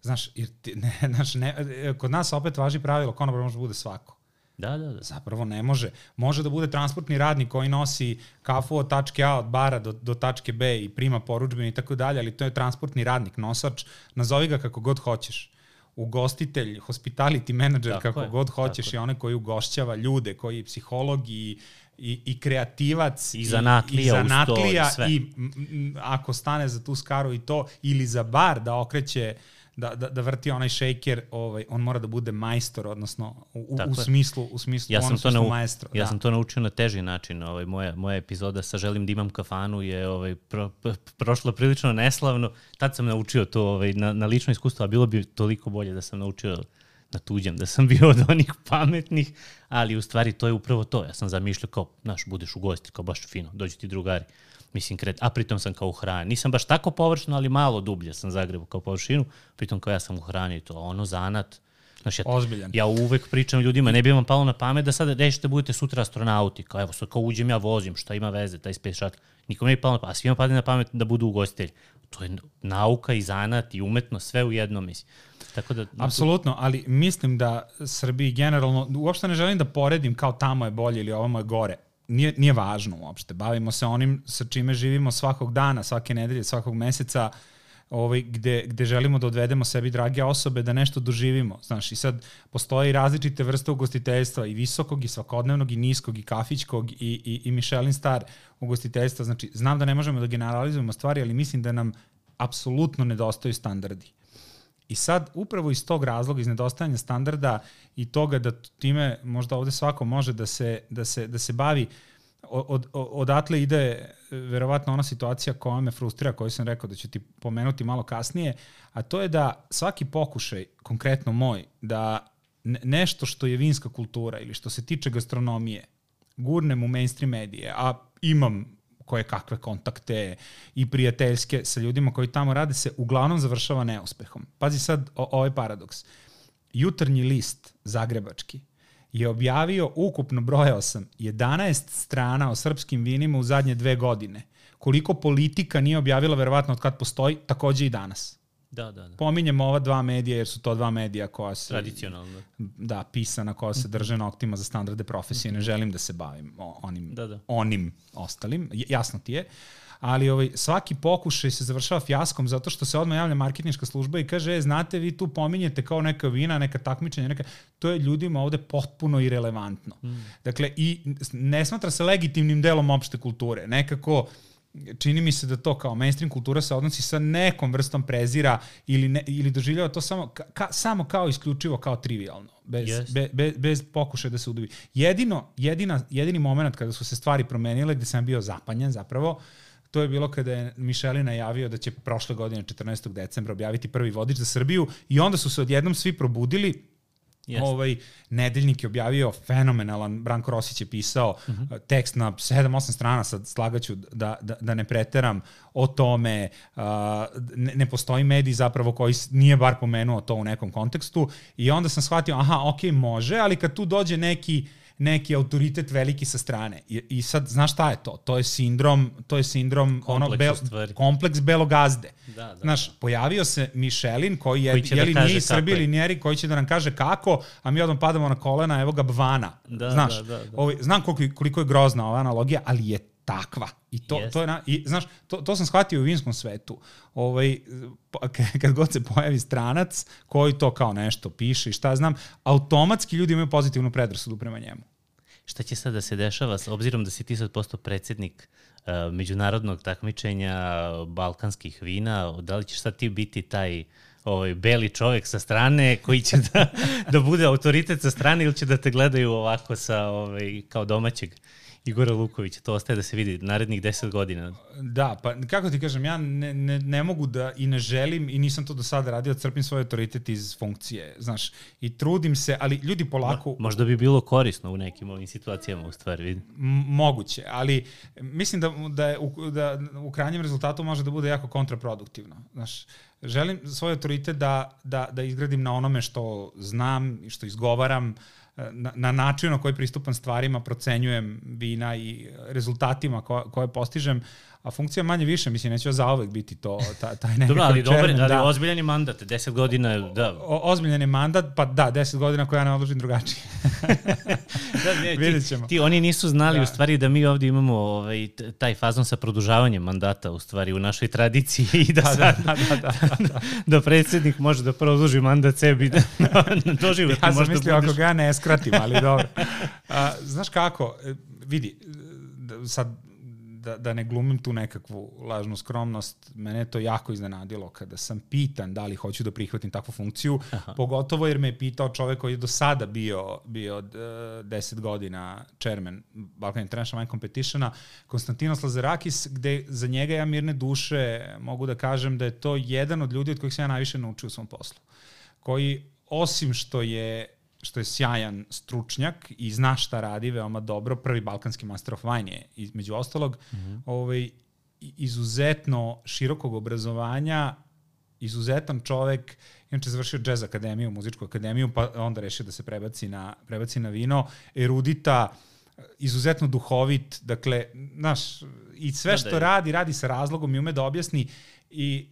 Znaš, jer ti, ne, znaš, ne, kod nas opet važi pravilo, konobar može da bude svako. Da, da, da. Zapravo ne može. Može da bude transportni radnik koji nosi kafu od tačke A, od bara do, do tačke B i prima poručbene i tako dalje, ali to je transportni radnik, nosač, nazovi ga kako god hoćeš ugostitelj, hospitality manager, tako kako je, god hoćeš, i onaj koji ugošćava ljude, koji je psiholog i, i, i kreativac i zanatlija, i, i, zanatlija, i, i m, ako stane za tu skaru i to, ili za bar da okreće uh, da, da, da vrti onaj shaker, ovaj, on mora da bude majstor, odnosno u, u smislu, u smislu, ja sam to nau, maestro. Ja da. sam to naučio na teži način. Ovaj, moja, moja epizoda sa Želim da imam kafanu je ovaj, pro, pro, prošla prilično neslavno. Tad sam naučio to ovaj, na, na lično iskustvo, a bilo bi toliko bolje da sam naučio na tuđem, da sam bio od onih pametnih, ali u stvari to je upravo to. Ja sam zamišljao kao, znaš, budeš u gosti, kao baš fino, dođu ti drugari mislim, kret, a pritom sam kao u hrani. Nisam baš tako površno, ali malo dublje sam zagrebao kao površinu, pritom kao ja sam u hrani, to ono zanat. Znaš, ja, Ozbiljan. Ja uvek pričam ljudima, ne bi vam palo na pamet da sad rešite budete sutra astronauti, kao evo sad kao uđem ja vozim, šta ima veze, taj space shuttle. Nikom ne bi palo na pamet, a svima padne na pamet da budu ugostitelji. To je nauka i zanat i umetno, sve u jednom, mislim. Tako da, Apsolutno, ali mislim da Srbiji generalno, uopšte ne želim da poredim kao tamo je bolje ili ovamo je gore nije, nije važno uopšte. Bavimo se onim sa čime živimo svakog dana, svake nedelje, svakog meseca. ovaj, gde, gde želimo da odvedemo sebi drage osobe, da nešto doživimo. Znaš, i sad postoje različite vrste ugostiteljstva, i visokog, i svakodnevnog, i niskog, i kafićkog, i, i, i Michelin star ugostiteljstva. Znači, znam da ne možemo da generalizujemo stvari, ali mislim da nam apsolutno nedostaju standardi. I sad, upravo iz tog razloga, iz nedostajanja standarda i toga da time možda ovde svako može da se, da se, da se bavi, od, od, odatle ide verovatno ona situacija koja me frustrira, koju sam rekao da ću ti pomenuti malo kasnije, a to je da svaki pokušaj, konkretno moj, da nešto što je vinska kultura ili što se tiče gastronomije, gurnem u mainstream medije, a imam koje kakve kontakte i prijateljske sa ljudima koji tamo rade se uglavnom završava neuspehom. Pazi sad o, ovaj paradoks. Jutarnji list, zagrebački, je objavio, ukupno brojao sam, 11 strana o srpskim vinima u zadnje dve godine. Koliko politika nije objavila, verovatno od kad postoji, takođe i danas. Da, da, da. Pominjemo ova dva medija jer su to dva medija koja se... Tradicionalno. Da, pisana, koja se drže noktima za standarde profesije. Ne želim da se bavim onim, da, da. onim ostalim. Jasno ti je. Ali ovaj, svaki pokušaj se završava fjaskom zato što se odmah javlja marketinška služba i kaže, e, znate, vi tu pominjete kao neka vina, neka takmičenja, neka... To je ljudima ovde potpuno irelevantno. Mm. Dakle, i ne smatra se legitimnim delom opšte kulture. Nekako čini mi se da to kao mainstream kultura se odnosi sa nekom vrstom prezira ili, ne, ili doživljava to samo, ka, samo kao isključivo kao trivialno, bez, yes. be, be, bez pokušaja da se udovi. Jedino, jedina, jedini moment kada su se stvari promenile, gde sam bio zapanjen zapravo, to je bilo kada je Mišeli najavio da će prošle godine 14. decembra objaviti prvi vodič za Srbiju i onda su se odjednom svi probudili Yes. Ovaj, nedeljnik je objavio fenomenalan, Branko Rosić je pisao uh mhm. -huh. tekst na 7-8 strana, sad slagaću da, da, da ne preteram o tome, uh, ne, ne postoji medij zapravo koji nije bar pomenuo to u nekom kontekstu i onda sam shvatio, aha, ok, može, ali kad tu dođe neki uh, neki autoritet veliki sa strane. I, i sad, znaš šta je to? To je sindrom, to je sindrom kompleks, ono, bel, kompleks belogazde. Da, da, znaš, da. pojavio se Mišelin koji je, koji je li da nije iz Srbije ili njeri, koji će da nam kaže kako, a mi odmah padamo na kolena, evo ga Bvana. Da, znaš, da, da, da. Ovaj, znam koliko, koliko je grozna ova analogija, ali je takva. I to, yes. to je, na, i, znaš, to, to sam shvatio u vinskom svetu. Ovaj, kad god se pojavi stranac koji to kao nešto piše i šta znam, automatski ljudi imaju pozitivnu predrasudu prema njemu. Šta će sad da se dešava, s obzirom da si ti sad postao predsednik uh, međunarodnog takmičenja balkanskih vina, da li ćeš sad ti biti taj ovaj, beli čovek sa strane koji će da, da bude autoritet sa strane ili će da te gledaju ovako sa, ovaj, kao domaćeg Igora Lukovića, to ostaje da se vidi narednih 10 godina. Da, pa kako ti kažem, ja ne, ne, ne mogu da i ne želim i nisam to do sada radio, crpim svoj autoritet iz funkcije, znaš, i trudim se, ali ljudi polako... Mo, možda bi bilo korisno u nekim ovim situacijama u stvari, vidi. Moguće, ali mislim da, da, je, u, da u krajnjem rezultatu može da bude jako kontraproduktivno, znaš, želim svoj autoritet da, da, da izgradim na onome što znam i što izgovaram, uh, na, na način na koji pristupam stvarima, procenjujem vina i rezultatima koje, koje postižem, a funkcija manje više, mislim, neće zaovek biti to, ta, taj nekakav Dobro, ali, dobar, ali da. ozbiljan je mandat, 10 godina, da. O, ozbiljan je mandat, pa da, 10 godina koja ja ne odložim drugačije. da, ne, Vidjet ćemo. Ti, ti, oni nisu znali da. u stvari da mi ovdje imamo ovaj, taj fazon sa produžavanjem mandata u stvari u našoj tradiciji i da, da, sad, da, da, da, da, da. da predsjednik može da produži mandat sebi da, da doživotno ja sam mislio ako ga ja ne skratim, ali dobro. A, znaš kako, e, vidi, sad da, da ne glumim tu nekakvu lažnu skromnost, mene je to jako iznenadilo kada sam pitan da li hoću da prihvatim takvu funkciju, Aha. pogotovo jer me je pitao čovek koji je do sada bio, bio od uh, 10 godina chairman Balkan International Wine Competitiona, Konstantinos Lazarakis, gde za njega ja mirne duše mogu da kažem da je to jedan od ljudi od kojih sam ja najviše naučio u svom poslu. Koji, osim što je što je sjajan stručnjak i zna šta radi veoma dobro. Prvi balkanski master of wine je, između ostalog, mm -hmm. ovaj, izuzetno širokog obrazovanja, izuzetan čovek, inače završio jazz akademiju, muzičku akademiju, pa onda rešio da se prebaci na, prebaci na vino, erudita, izuzetno duhovit, dakle, znaš, i sve da, što da, radi, radi sa razlogom i ume da objasni i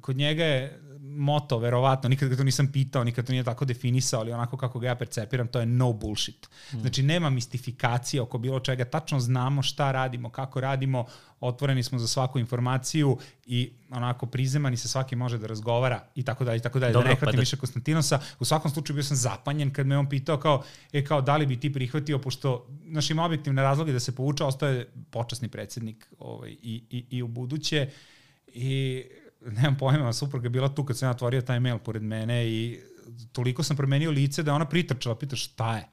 kod njega je moto, verovatno, nikad ga to nisam pitao, nikad to nije tako definisao, ali onako kako ga ja percepiram, to je no bullshit. Mm. Znači, nema mistifikacije oko bilo čega, tačno znamo šta radimo, kako radimo, otvoreni smo za svaku informaciju i onako prizemani se svaki može da razgovara i tako dalje i tako dalje. Da Dobro, da ne hvatim pa da... više Konstantinosa. U svakom slučaju bio sam zapanjen kad me on pitao kao, e kao da li bi ti prihvatio, pošto naš ima objektivne razloge da se povuča, ostaje počasni predsednik ovaj, i, i, i u buduće. I nemam pojma, supruga je bila tu kad sam ja otvorio taj mail pored mene i toliko sam promenio lice da ona pritrčala, pita šta je.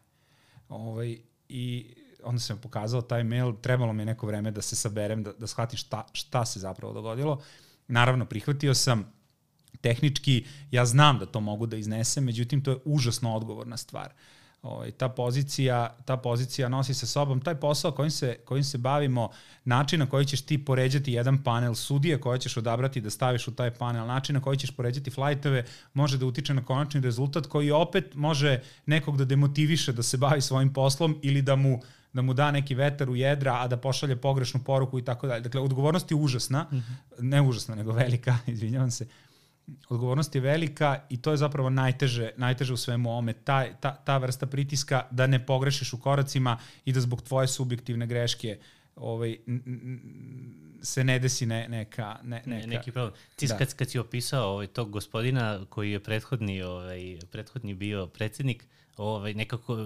Ovaj, I onda sam pokazao taj mail, trebalo mi neko vreme da se saberem, da, da shvatim šta, šta se zapravo dogodilo. Naravno, prihvatio sam, tehnički, ja znam da to mogu da iznesem, međutim, to je užasno odgovorna stvar. Uh, Ovaj, ta, pozicija, ta pozicija nosi sa sobom taj posao kojim se, kojim se bavimo, način na koji ćeš ti poređati jedan panel sudije koje ćeš odabrati da staviš u taj panel, način na koji ćeš poređati flajtove može da utiče na konačni rezultat koji opet može nekog da demotiviše da se bavi svojim poslom ili da mu da mu da neki vetar u jedra, a da pošalje pogrešnu poruku i tako dalje. Dakle, odgovornost je užasna, mm -hmm. ne užasna, nego velika, izvinjavam se, odgovornost je velika i to je zapravo najteže, najteže u svemu ome, ta, ta, ta vrsta pritiska da ne pogrešiš u koracima i da zbog tvoje subjektivne greške ovaj, se ne desi ne, neka, ne, neka... Ne, neki problem. Ti da. kad, kad si opisao ovaj, tog gospodina koji je prethodni, ovaj, prethodni bio predsednik, ovaj, nekako,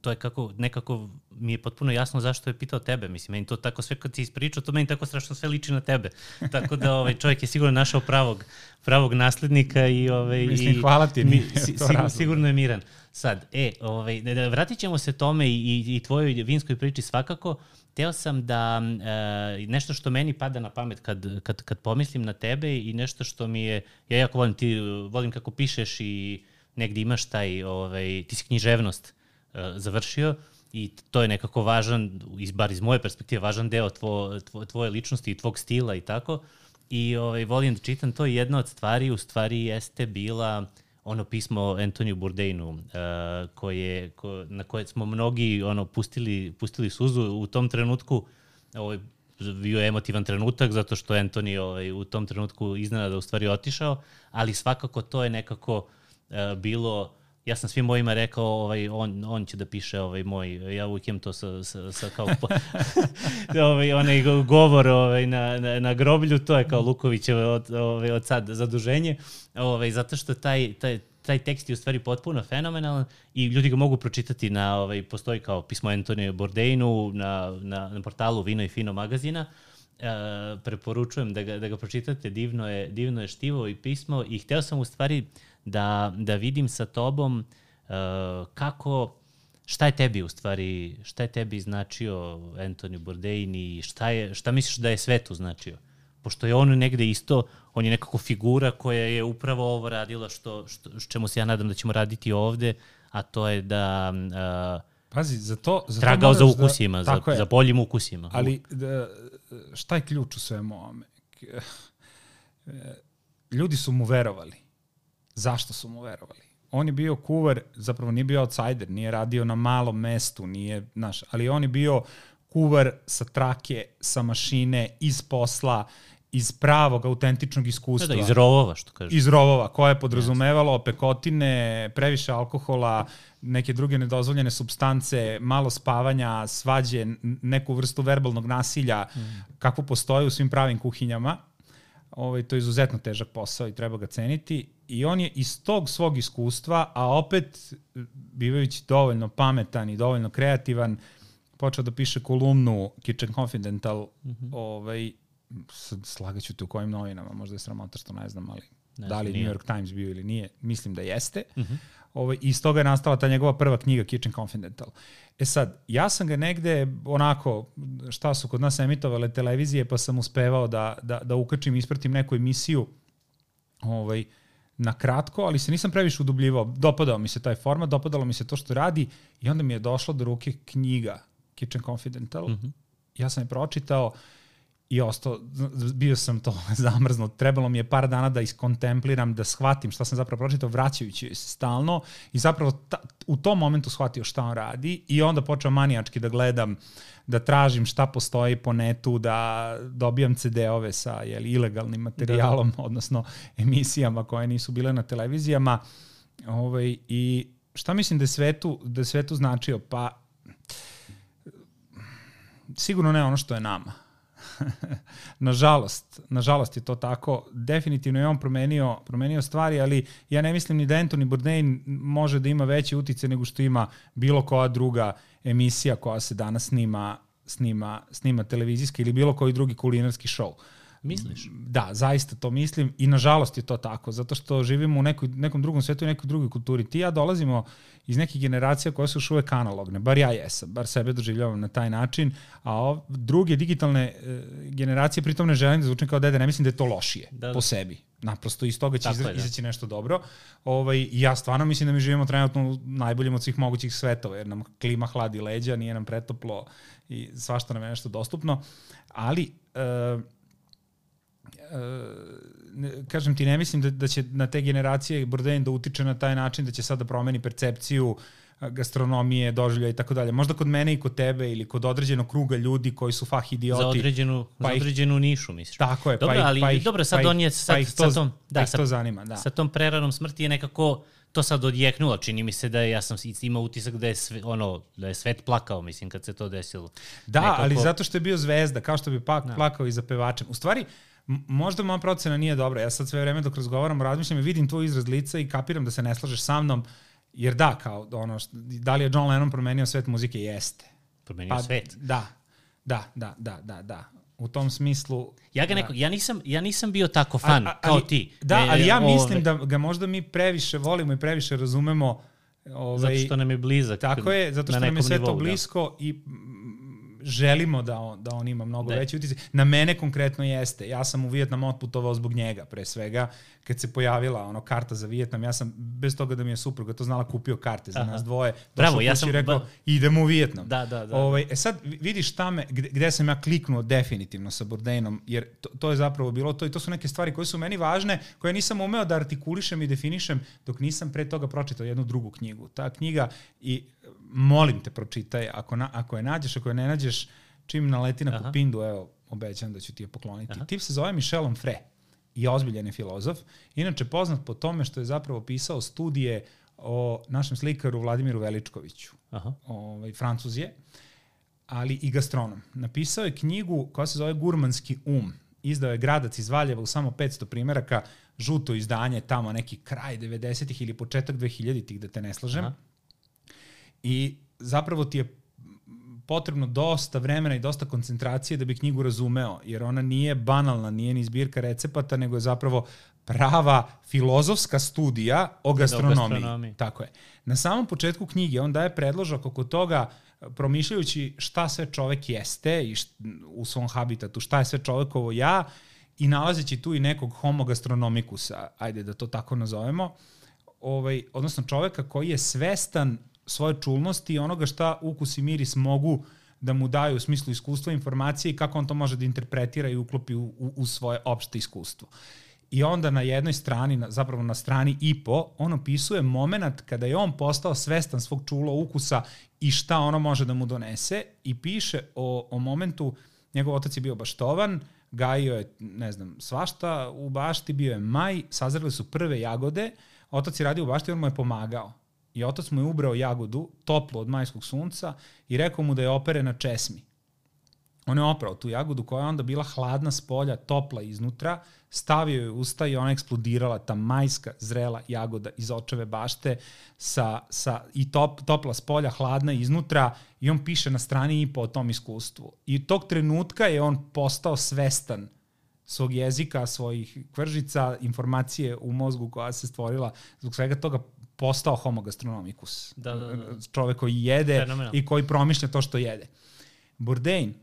to je kako, nekako mi je potpuno jasno zašto je pitao tebe. Mislim, meni to tako sve kad ti ispričao, to meni tako strašno sve liči na tebe. Tako da ovaj, čovjek je sigurno našao pravog, pravog naslednika i... Ovaj, Mislim, i, hvala ti. Mi, si, sigurno, sigurno je miran. Sad, e, ovaj, da, vratit ćemo se tome i, i, i tvojoj vinskoj priči svakako. Teo sam da e, nešto što meni pada na pamet kad, kad, kad pomislim na tebe i nešto što mi je, ja jako volim, ti volim kako pišeš i negde imaš taj, ovaj, ti si književnost uh, završio i to je nekako važan, iz, bar iz moje perspektive, važan deo tvo, tvo, tvoje ličnosti i tvog stila i tako. I ovaj, volim da čitam to jedna od stvari, u stvari jeste bila ono pismo Antoniju Bourdainu, uh, koje, ko, na koje smo mnogi ono, pustili, pustili suzu u tom trenutku. Ovaj, bio emotivan trenutak zato što Antoni ovaj, u tom trenutku iznenada u stvari otišao, ali svakako to je nekako E, bilo ja sam svim mojima rekao, ovaj, on, on će da piše ovaj moj, ja uvijek imam to sa, sa, sa kao, ovaj, onaj govor ovaj, na, na, na groblju, to je kao Lukovićevo od, ovaj, od sad zaduženje, ovaj, zato što taj, taj, taj tekst je u stvari potpuno fenomenalan i ljudi ga mogu pročitati na, ovaj, postoji kao pismo Antonio Bordeinu na, na, na portalu Vino i Fino magazina, Uh, preporučujem da ga, da ga pročitate, divno je, divno je štivo i pismo i hteo sam u stvari uh, da, da vidim sa tobom uh, kako, šta je tebi u stvari, šta je tebi značio Anthony Bourdain i šta, je, šta misliš da je svetu značio? Pošto je on negde isto, on je nekako figura koja je upravo ovo radila što, što, što čemu se ja nadam da ćemo raditi ovde, a to je da uh, Pazi, za to... Za tragao to za da- ukusima, da, za, za boljim ukusima. Ali da, šta je ključ u svemu ovome? Ljudi su mu verovali zašto su mu verovali. On je bio kuvar, zapravo nije bio outsider, nije radio na malom mestu, nije, znaš, ali on je bio kuvar sa trake, sa mašine, iz posla, iz pravog, autentičnog iskustva. Da, da iz rovova, što kažeš. Iz rovova, koje je podrazumevalo pekotine, previše alkohola, neke druge nedozvoljene substance, malo spavanja, svađe, neku vrstu verbalnog nasilja, mm. kako postoje u svim pravim kuhinjama. Ovaj, to je izuzetno težak posao i treba ga ceniti I on je iz tog svog iskustva, a opet bivajući dovoljno pametan i dovoljno kreativan, počeo da piše kolumnu Kitchen Confidential, mm -hmm. ovaj, slagaću te u kojim novinama, možda je sramota što ne znam, ali ne, da li nije. New York Times bio ili nije, mislim da jeste. Mm -hmm. ovaj, iz toga je nastala ta njegova prva knjiga Kitchen Confidential. E sad, ja sam ga negde onako, šta su kod nas emitovale televizije, pa sam uspevao da, da, da ukačim, ispratim neku emisiju ovaj, na kratko, ali se nisam previše udubljivao. Dopadao mi se taj format, dopadalo mi se to što radi i onda mi je došla do ruke knjiga Kitchen Confidential. Mm -hmm. Ja sam je pročitao i ostao, bio sam to zamrznut. Trebalo mi je par dana da iskontempliram, da shvatim šta sam zapravo pročitao, vraćajući se stalno i zapravo ta, u tom momentu shvatio šta on radi i onda počeo manijački da gledam, da tražim šta postoji po netu, da dobijam CD-ove sa jel, ilegalnim materijalom, da, da. odnosno emisijama koje nisu bile na televizijama. Ovaj, I šta mislim da je svetu, da je svetu značio? Pa sigurno ne ono što je nama nažalost, nažalost je to tako. Definitivno je on promenio, promenio stvari, ali ja ne mislim ni da Anthony Bourdain može da ima veće utice nego što ima bilo koja druga emisija koja se danas snima, snima, snima televizijska ili bilo koji drugi kulinarski show. Misliš? Da, zaista to mislim i nažalost je to tako, zato što živimo u nekoj, nekom drugom svetu i nekoj drugoj kulturi. Ti ja dolazimo iz nekih generacija koje su još uvek analogne, bar ja jesam, bar sebe doživljavam na taj način, a ov, druge digitalne e, generacije, pritom ne želim da zvučim kao dede, ne mislim da je to lošije da, da. po sebi. Naprosto iz toga će izra, da. izaći nešto dobro. Ovaj, ja stvarno mislim da mi živimo trenutno u najboljem od svih mogućih svetova, jer nam klima hladi leđa, nije nam pretoplo i svašta nam je nešto dostupno, ali e, ne, kažem ti, ne mislim da, da će na te generacije Bourdain da utiče na taj način da će sada da promeni percepciju gastronomije, doživlja i tako dalje. Možda kod mene i kod tebe ili kod određenog kruga ljudi koji su fah idioti. Za određenu, pa za određenu ih, nišu, misliš. Tako je. Dobro, pa ali pa ih, dobro, sad pa on je sad, pa to, sa tom, da, pa sa, to zanima, da. sa tom preranom smrti je nekako to sad odjeknulo, čini mi se da je, ja sam imao utisak da je, sve, ono, da je svet plakao, mislim, kad se to desilo. Da, nekako... ali zato što je bio zvezda, kao što bi pak da. plakao i za pevačem. U stvari, možda moja procena nije dobra. Ja sad sve vreme dok razgovaram, razmišljam i vidim tvoj izraz lica i kapiram da se ne slažeš sa mnom, jer da, kao ono, da li je John Lennon promenio svet muzike? Jeste. Promenio pa, svet? Da, da, da, da, da, da. U tom smislu... Ja ga neko, da. ja nisam, ja nisam bio tako fan a, a, kao ti. Da, ali ja mislim ove... da ga možda mi previše volimo i previše razumemo Ovaj, zato što nam je blizak. Tako je, zato što nam je sve to da. blisko da. i želimo da on, da on ima mnogo da. veći utjecaj. Na mene konkretno jeste. Ja sam u Vijetnam otputovao zbog njega, pre svega. Kad se pojavila ono karta za Vijetnam, ja sam, bez toga da mi je supruga to znala, kupio karte za Aha. nas dvoje. Bravo, ja sam... rekao, ba... idemo u Vijetnam. Da, da, da. Ovaj, e sad, vidiš šta me, gde, gde sam ja kliknuo definitivno sa Bourdainom, jer to, to je zapravo bilo to i to su neke stvari koje su meni važne, koje nisam umeo da artikulišem i definišem dok nisam pre toga pročitao jednu drugu knjigu. Ta knjiga i molim te pročitaj, ako, na, ako je nađeš, ako je ne nađeš, čim naleti na Pupindu, evo, obećam da ću ti je pokloniti. Aha. Tip se zove Michel Onfray i ozbiljen je filozof. Inače poznat po tome što je zapravo pisao studije o našem slikaru Vladimiru Veličkoviću. Aha. Ovaj, Francuz je, ali i gastronom. Napisao je knjigu koja se zove Gurmanski um. Izdao je Gradac iz Valjeva u samo 500 primjeraka, žuto izdanje, tamo neki kraj 90-ih ili početak 2000-ih, da te ne slažem. Aha i zapravo ti je potrebno dosta vremena i dosta koncentracije da bi knjigu razumeo, jer ona nije banalna, nije ni zbirka recepata, nego je zapravo prava filozofska studija o gastronomiji. O gastronomiji. Tako je. Na samom početku knjige on daje predložak oko toga promišljajući šta sve čovek jeste i št, u svom habitatu, šta je sve čovekovo ja i nalazeći tu i nekog homo gastronomikusa, ajde da to tako nazovemo, ovaj, odnosno čoveka koji je svestan svoje čulnosti i onoga šta ukus i miris mogu da mu daju u smislu iskustva, informacije i kako on to može da interpretira i uklopi u, u, u svoje opšte iskustvo. I onda na jednoj strani, na, zapravo na strani i po, on opisuje moment kada je on postao svestan svog čula ukusa i šta ono može da mu donese i piše o, o momentu, njegov otac je bio baštovan, gajio je, ne znam, svašta u bašti, bio je maj, sazreli su prve jagode, otac je radio u bašti, on mu je pomagao. I otac mu je ubrao jagodu, toplo od majskog sunca, i rekao mu da je opere na česmi. On je oprao tu jagodu koja je onda bila hladna s polja, topla iznutra, stavio je usta i ona eksplodirala, ta majska zrela jagoda iz očeve bašte sa, sa, i top, topla s polja, hladna iznutra i on piše na strani i po tom iskustvu. I tog trenutka je on postao svestan svog jezika, svojih kvržica, informacije u mozgu koja se stvorila zbog svega toga postao homo gastronomikus. Da, da, da. Čovek koji jede Fenomenal. i koji promišlja to što jede. Bourdain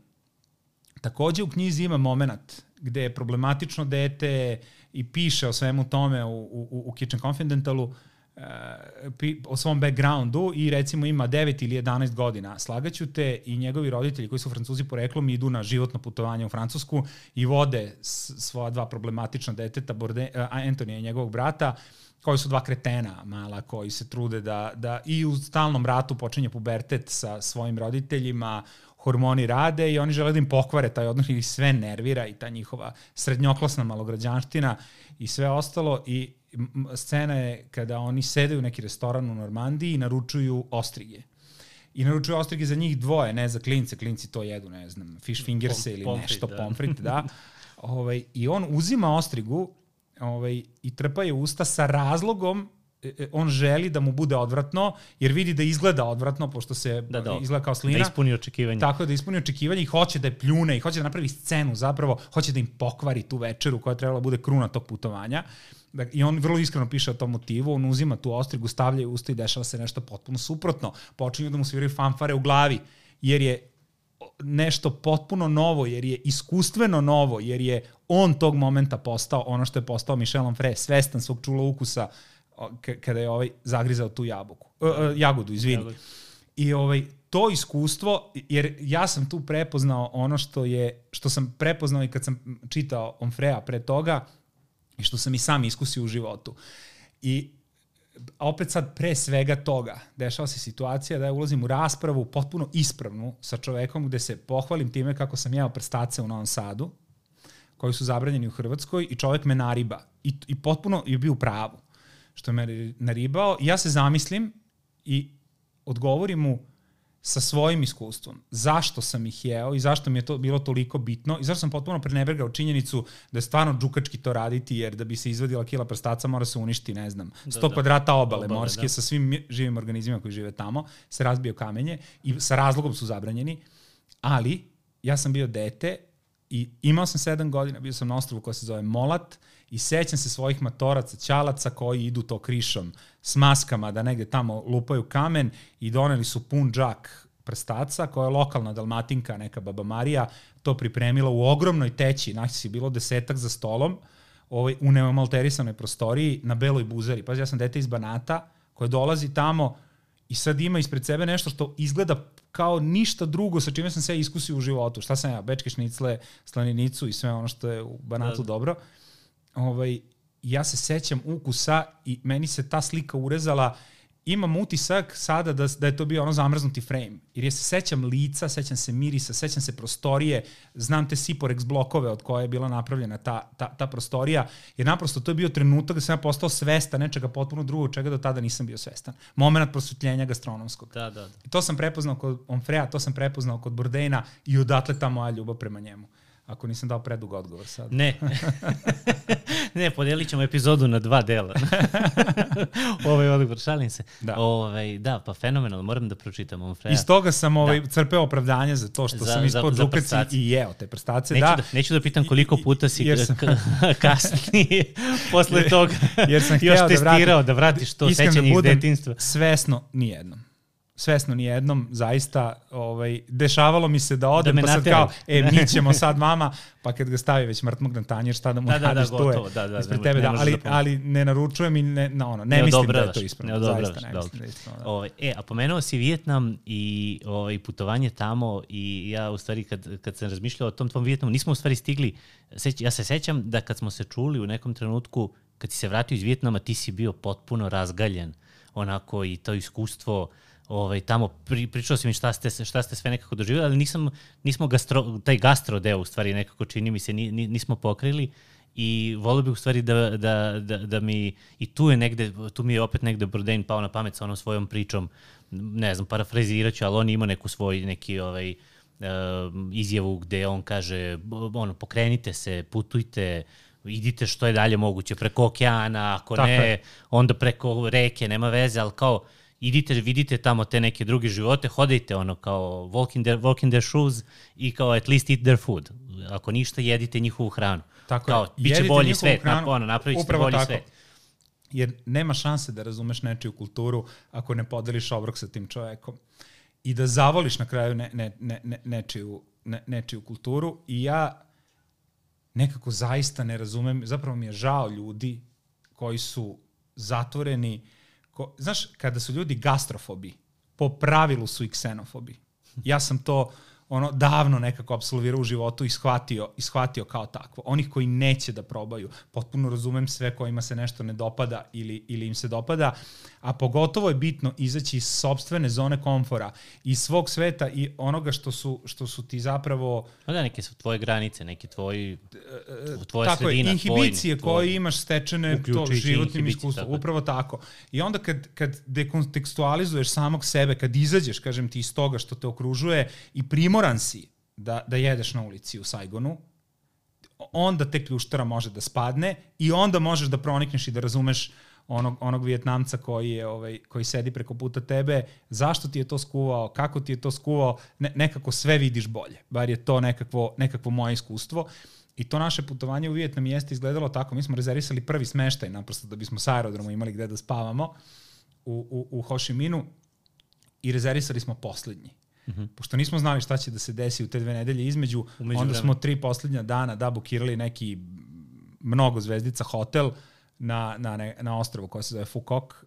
takođe u knjizi ima moment gde je problematično dete i piše o svemu tome u, u, u Kitchen Confidentalu, o svom backgroundu i recimo ima 9 ili 11 godina. Slagaću te i njegovi roditelji koji su francuzi poreklom idu na životno putovanje u Francusku i vode svoja dva problematična deteta, Borde, Antonija i njegovog brata, koji su dva kretena mala koji se trude da, da i u stalnom ratu počinje pubertet sa svojim roditeljima, hormoni rade i oni žele da im pokvare taj odnos i sve nervira i ta njihova srednjoklasna malograđanština i sve ostalo i scena je kada oni sede u neki restoran u Normandiji i naručuju ostrige. I naručuju ostrige za njih dvoje, ne za klince, klinci to jedu, ne znam, fish fingers Pom, ili pomfrit, nešto, da. pomfrit, da. ovaj, I on uzima ostrigu ovaj, i trpa je usta sa razlogom E, e, on želi da mu bude odvratno, jer vidi da izgleda odvratno, pošto se da, da, izgleda kao slina. Da ispuni očekivanje. Tako da ispuni očekivanje i hoće da je pljune i hoće da napravi scenu zapravo, hoće da im pokvari tu večeru koja je trebala da bude kruna tog putovanja. I on vrlo iskreno piše o tom motivu, on uzima tu ostrigu, stavlja je usta i dešava se nešto potpuno suprotno. Počinju da mu sviraju fanfare u glavi, jer je nešto potpuno novo, jer je iskustveno novo, jer je on tog momenta postao ono što je postao Michel Onfray, svestan svog čula ukusa, kada je ovaj zagrizao tu jabuku, uh, jagodu, izvini. Jagodu. I ovaj, to iskustvo, jer ja sam tu prepoznao ono što je, što sam prepoznao i kad sam čitao Onfreja pre toga i što sam i sam iskusio u životu. I opet sad pre svega toga dešava se situacija da ja ulazim u raspravu potpuno ispravnu sa čovekom gde se pohvalim time kako sam jeo prstace u Novom Sadu, koji su zabranjeni u Hrvatskoj i čovek me nariba. I, i potpuno je bio u pravu što me naribao. Ja se zamislim i odgovorim mu sa svojim iskustvom. Zašto sam ih jeo i zašto mi je to bilo toliko bitno i zašto sam potpuno prenebregao činjenicu da je stvarno džukački to raditi jer da bi se izvadila kila prstaca mora se uništi, ne znam, 100 da, da. kvadrata obale, obale morske da. sa svim živim organizmima koji žive tamo, se razbio kamenje i sa razlogom su zabranjeni, ali ja sam bio dete i imao sam 7 godina, bio sam na ostrovu koja se zove Molat i sećam se svojih matoraca, ćalaca koji idu to krišom s maskama da negde tamo lupaju kamen i doneli su pun džak prstaca koja je lokalna dalmatinka, neka baba Marija, to pripremila u ogromnoj teći, znači si bilo desetak za stolom, ovaj, u neomalterisanoj prostoriji na beloj buzari. Pazi, ja sam dete iz Banata koje dolazi tamo i sad ima ispred sebe nešto što izgleda kao ništa drugo sa čime sam se iskusio u životu. Šta sam ja, bečke šnicle, slaninicu i sve ono što je u Banatu da. dobro ovaj, ja se sećam ukusa i meni se ta slika urezala imam utisak sada da, da je to bio ono zamrznuti frame. Jer ja se sećam lica, sećam se mirisa, sećam se prostorije, znam te Siporex blokove od koje je bila napravljena ta, ta, ta prostorija, jer naprosto to je bio trenutak da sam ja postao svestan nečega potpuno drugog, čega do tada nisam bio svestan. Moment prosvetljenja gastronomskog. Da, da. I to sam prepoznao kod Onfrea, to sam prepoznao kod Bordejna i odatle ta moja ljubav prema njemu. Ako nisam dao predug odgovor sad. Ne. ne, podelit ćemo epizodu na dva dela. ovaj odgovor, šalim se. Da. Ovaj, da, pa fenomenalno, moram da pročitam on Freja. Iz toga sam ovaj, da. crpeo opravdanje za to što za, sam ispod žukaci i jeo te prstace. Neću da, da, neću da pitam koliko puta si jer sam, kasnije posle toga jer sam još da testirao da, da vratiš to da sećanje iz detinstva. Svesno nijednom svesno ni jednom, zaista, ovaj, dešavalo mi se da odem, da pa sad kao, e, mi ćemo sad mama, pa kad ga stavi već mrtvog na tanjir, šta da mu da, da, da, gotovo, da, da, ispred tebe, da, ali, da ali ne naručujem i ne, na ono, ne, ne mislim da je to ispravno, zaista ne mislim da je ispravno. Da. Ovaj, e, a pomenuo si Vijetnam i ovaj, putovanje tamo i ja u stvari kad, kad sam razmišljao o tom tvom Vijetnamu, nismo u stvari stigli, seć, ja se sećam da kad smo se čuli u nekom trenutku, kad si se vratio iz Vijetnama, ti si bio potpuno razgaljen, onako i to iskustvo, ovaj, tamo pri, pričao si mi šta ste, šta ste sve nekako doživjeli, ali nisam, nismo gastro, taj gastro deo u stvari nekako čini mi se ni, nismo pokrili i volio bih u stvari da, da, da, da mi, i tu je negde, tu mi je opet negde Brodein pao na pamet sa onom svojom pričom, ne znam, parafrazirat ću, ali on ima neku svoj, neki ovaj, uh, izjavu gde on kaže, ono, pokrenite se, putujte, idite što je dalje moguće, preko okeana, ako Tako ne, je. onda preko reke, nema veze, ali kao, idite, vidite tamo te neke druge živote, hodajte ono kao walk in, their, walk in their shoes i kao at least eat their food. Ako ništa, jedite njihovu hranu. Tako kao, je. Biće bolji svet, hranu, ono, napravit ćete bolji tako. svet. Jer nema šanse da razumeš nečiju kulturu ako ne podeliš obrok sa tim čovekom. I da zavoliš na kraju ne, ne, ne, ne, nečiju, ne, nečiju kulturu. I ja nekako zaista ne razumem, zapravo mi je žao ljudi koji su zatvoreni ko, znaš, kada su ljudi gastrofobi, po pravilu su i ksenofobi. Ja sam to ono davno nekako apsolvirao u životu i shvatio, i shvatio kao takvo. Onih koji neće da probaju, potpuno razumem sve kojima se nešto ne dopada ili, ili im se dopada, a pogotovo je bitno izaći iz sobstvene zone komfora, iz svog sveta i onoga što su, što su ti zapravo... No da, neke su tvoje granice, neki tvoji, tvoja tako sredina, je, inhibicije tvoj, koje imaš stečene to životnim iskustvom, upravo tako. I onda kad, kad dekontekstualizuješ samog sebe, kad izađeš, kažem ti, iz toga što te okružuje i primoran si da, da jedeš na ulici u Saigonu, onda te kljuštara može da spadne i onda možeš da pronikneš i da razumeš onog, onog vjetnamca koji, je, ovaj, koji sedi preko puta tebe, zašto ti je to skuvao, kako ti je to skuvao, ne, nekako sve vidiš bolje. Bar je to nekakvo, nekakvo moje iskustvo. I to naše putovanje u Vijetnam jeste izgledalo tako. Mi smo rezervisali prvi smeštaj, naprosto da bismo sa aerodromu imali gde da spavamo u, u, u Ho Chi i rezervisali smo poslednji. Mm -hmm. Pošto nismo znali šta će da se desi u te dve nedelje između, Umeđu onda vreme. smo tri poslednja dana da bukirali neki mnogo zvezdica hotel, uh, na, na, ne, na ostrovu koja se zove Fukok,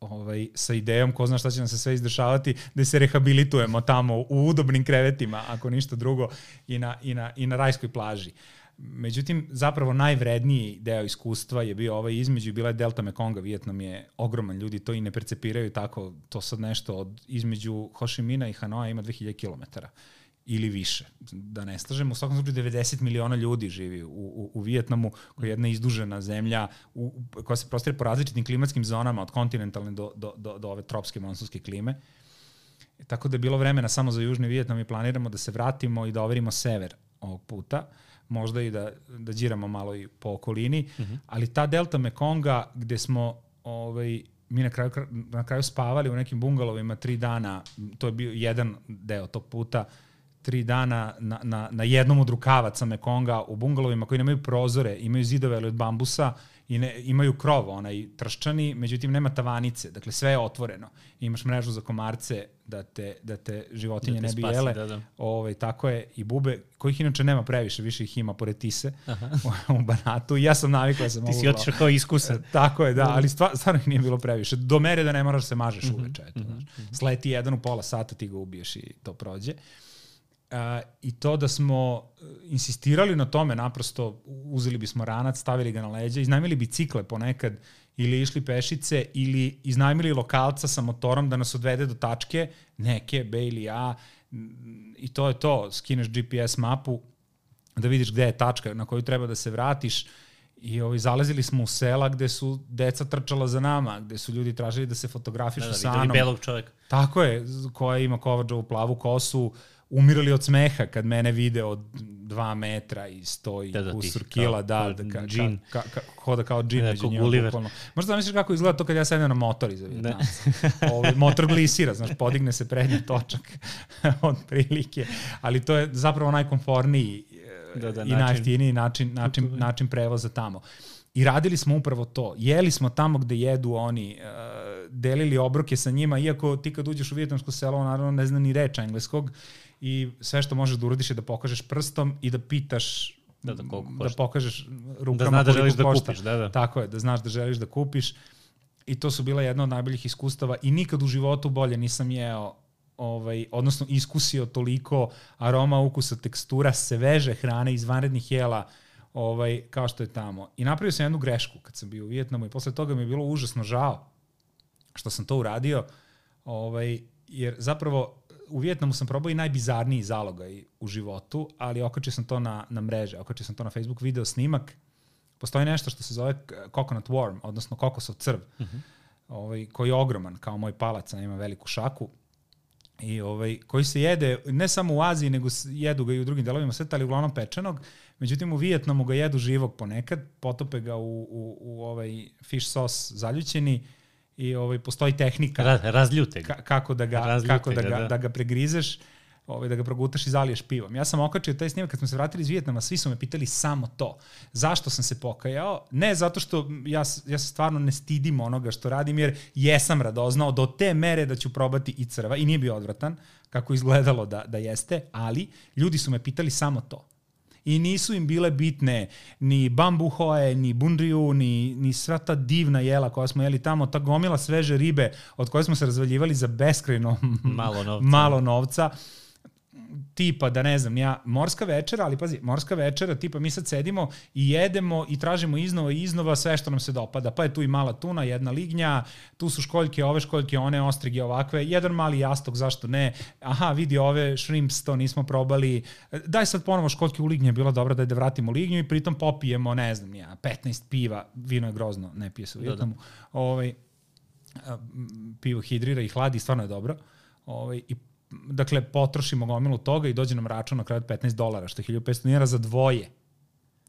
ovaj, sa idejom ko zna šta će nam se sve izdešavati, da se rehabilitujemo tamo u udobnim krevetima, ako ništa drugo, i na, i na, i na rajskoj plaži. Međutim, zapravo najvredniji deo iskustva je bio ovaj između, bila je Delta Mekonga, Vijetnam je ogroman, ljudi to i ne percepiraju tako, to sad nešto od između Ho Chi Mina i Hanoa ima 2000 km ili više. Da ne slažemo, u svakom slučaju 90 miliona ljudi živi u, u, u Vijetnamu, koja je jedna izdužena zemlja u, koja se prostire po različitim klimatskim zonama, od kontinentalne do, do, do, do ove tropske monsunske klime. Tako da je bilo vremena samo za Južni Vijetnam i planiramo da se vratimo i da overimo sever ovog puta možda i da, da džiramo malo i po okolini, uh mhm. -huh. ali ta delta Mekonga gde smo ovaj, mi na kraju, na kraju spavali u nekim bungalovima tri dana, to je bio jedan deo tog puta, tri dana na, na, na jednom od rukavaca Mekonga u bungalovima koji nemaju prozore, imaju zidove ali od bambusa i ne, imaju krov, onaj trščani, međutim nema tavanice, dakle sve je otvoreno. Imaš mrežu za komarce da te, da te životinje da te ne bi spasi, jele. Da, da. Ove, ovaj, tako je, i bube, kojih inače nema previše, više ih ima pored tise u Banatu. I ja sam navikla da sam Ti si otišao kao iskusan. Tako je, da, da, ali stvar, stvarno ih nije bilo previše. Do mere da ne moraš da se mažeš mm -hmm, uveče. Eto, mm -hmm. Sleti jedan u pola sata, ti ga ubiješ i to prođe. Uh, A, I to da smo e, insistirali na tome, naprosto uzeli bismo ranac, stavili ga na leđa, iznajmili bicikle ponekad ili išli pešice ili iznajmili lokalca sa motorom da nas odvede do tačke, neke, B ili A, i to je to, skineš GPS mapu, da vidiš gde je tačka na koju treba da se vratiš, I ovaj, zalazili smo u sela gde su deca trčala za nama, gde su ljudi tražili da se fotografišu da, da, sa Anom. belog čoveka. Tako je, koja ima kovađovu plavu kosu, umirali od smeha kad mene vide od dva metra i stoji da, da, kusur ti, kila, da, da, ka, džin. Ka, ka, hoda kao džin da, među njima. Bukvalno. Možda zamisliš kako izgleda to kad ja sedem na motor iza Vjetnamca. Ovaj, motor glisira, znaš, podigne se prednji točak od prilike, ali to je zapravo najkomforniji da, da, i način, najjeftiniji način, način, način prevoza tamo. I radili smo upravo to. Jeli smo tamo gde jedu oni, uh, delili obroke sa njima, iako ti kad uđeš u vijetnamsko selo, naravno ne zna ni reč engleskog, i sve što možeš da uradiš je da pokažeš prstom i da pitaš da, da, da pokažeš rukama da znaš da želiš da kupiš, da, da. Tako je, da znaš da želiš da kupiš i to su bila jedna od najboljih iskustava i nikad u životu bolje nisam jeo ovaj, odnosno iskusio toliko aroma, ukusa, tekstura, sveže hrane iz vanrednih jela ovaj, kao što je tamo. I napravio sam jednu grešku kad sam bio u Vijetnamu i posle toga mi je bilo užasno žao što sam to uradio, ovaj, jer zapravo u Vijetnamu sam probao i najbizarniji zalogaj u životu, ali okačio sam to na, na mreže, okačio sam to na Facebook video snimak. Postoji nešto što se zove coconut worm, odnosno kokosov crv, uh mhm. -huh. ovaj, koji je ogroman, kao moj palac, a ima veliku šaku i ovaj, koji se jede ne samo u Aziji, nego jedu ga i u drugim delovima sveta, ali uglavnom pečenog. Međutim, u Vijetnamu ga jedu živog ponekad, potope ga u, u, u ovaj fish sauce zaljućeni i ovaj postoji tehnika Raz, razljute ga. kako da ga razljute kako da ga, da. da ga pregrizeš ovaj, da ga progutaš i zaliješ pivom. Ja sam okačio taj snimak kad smo se vratili iz Vijetnama, svi su me pitali samo to. Zašto sam se pokajao? Ne zato što ja, ja se stvarno ne stidim onoga što radim, jer jesam radoznao do te mere da ću probati i crva i nije bio odvratan, kako izgledalo da, da jeste, ali ljudi su me pitali samo to. I nisu im bile bitne ni bambuhoe, ni bundriju, ni, ni sva ta divna jela koja smo jeli tamo, ta gomila sveže ribe od koje smo se razvaljivali za beskrajno malo novca. malo novca tipa da ne znam ja, morska večera, ali pazi, morska večera, tipa mi sad sedimo i jedemo i tražimo iznova i iznova sve što nam se dopada. Pa je tu i mala tuna, jedna lignja, tu su školjke, ove školjke, one ostrige ovakve, jedan mali jastok, zašto ne? Aha, vidi ove shrimps, to nismo probali. Daj sad ponovo školjke u lignje, bilo dobro da je da vratimo lignju i pritom popijemo, ne znam ja, 15 piva, vino je grozno, ne pije se u Vjetnamu. Da, da. Ovaj, pivo hidrira i hladi, stvarno je dobro. Ovaj, I dakle, potrošimo gomilu toga i dođe nam račun na kraju 15 dolara, što je 1500 dinara za dvoje.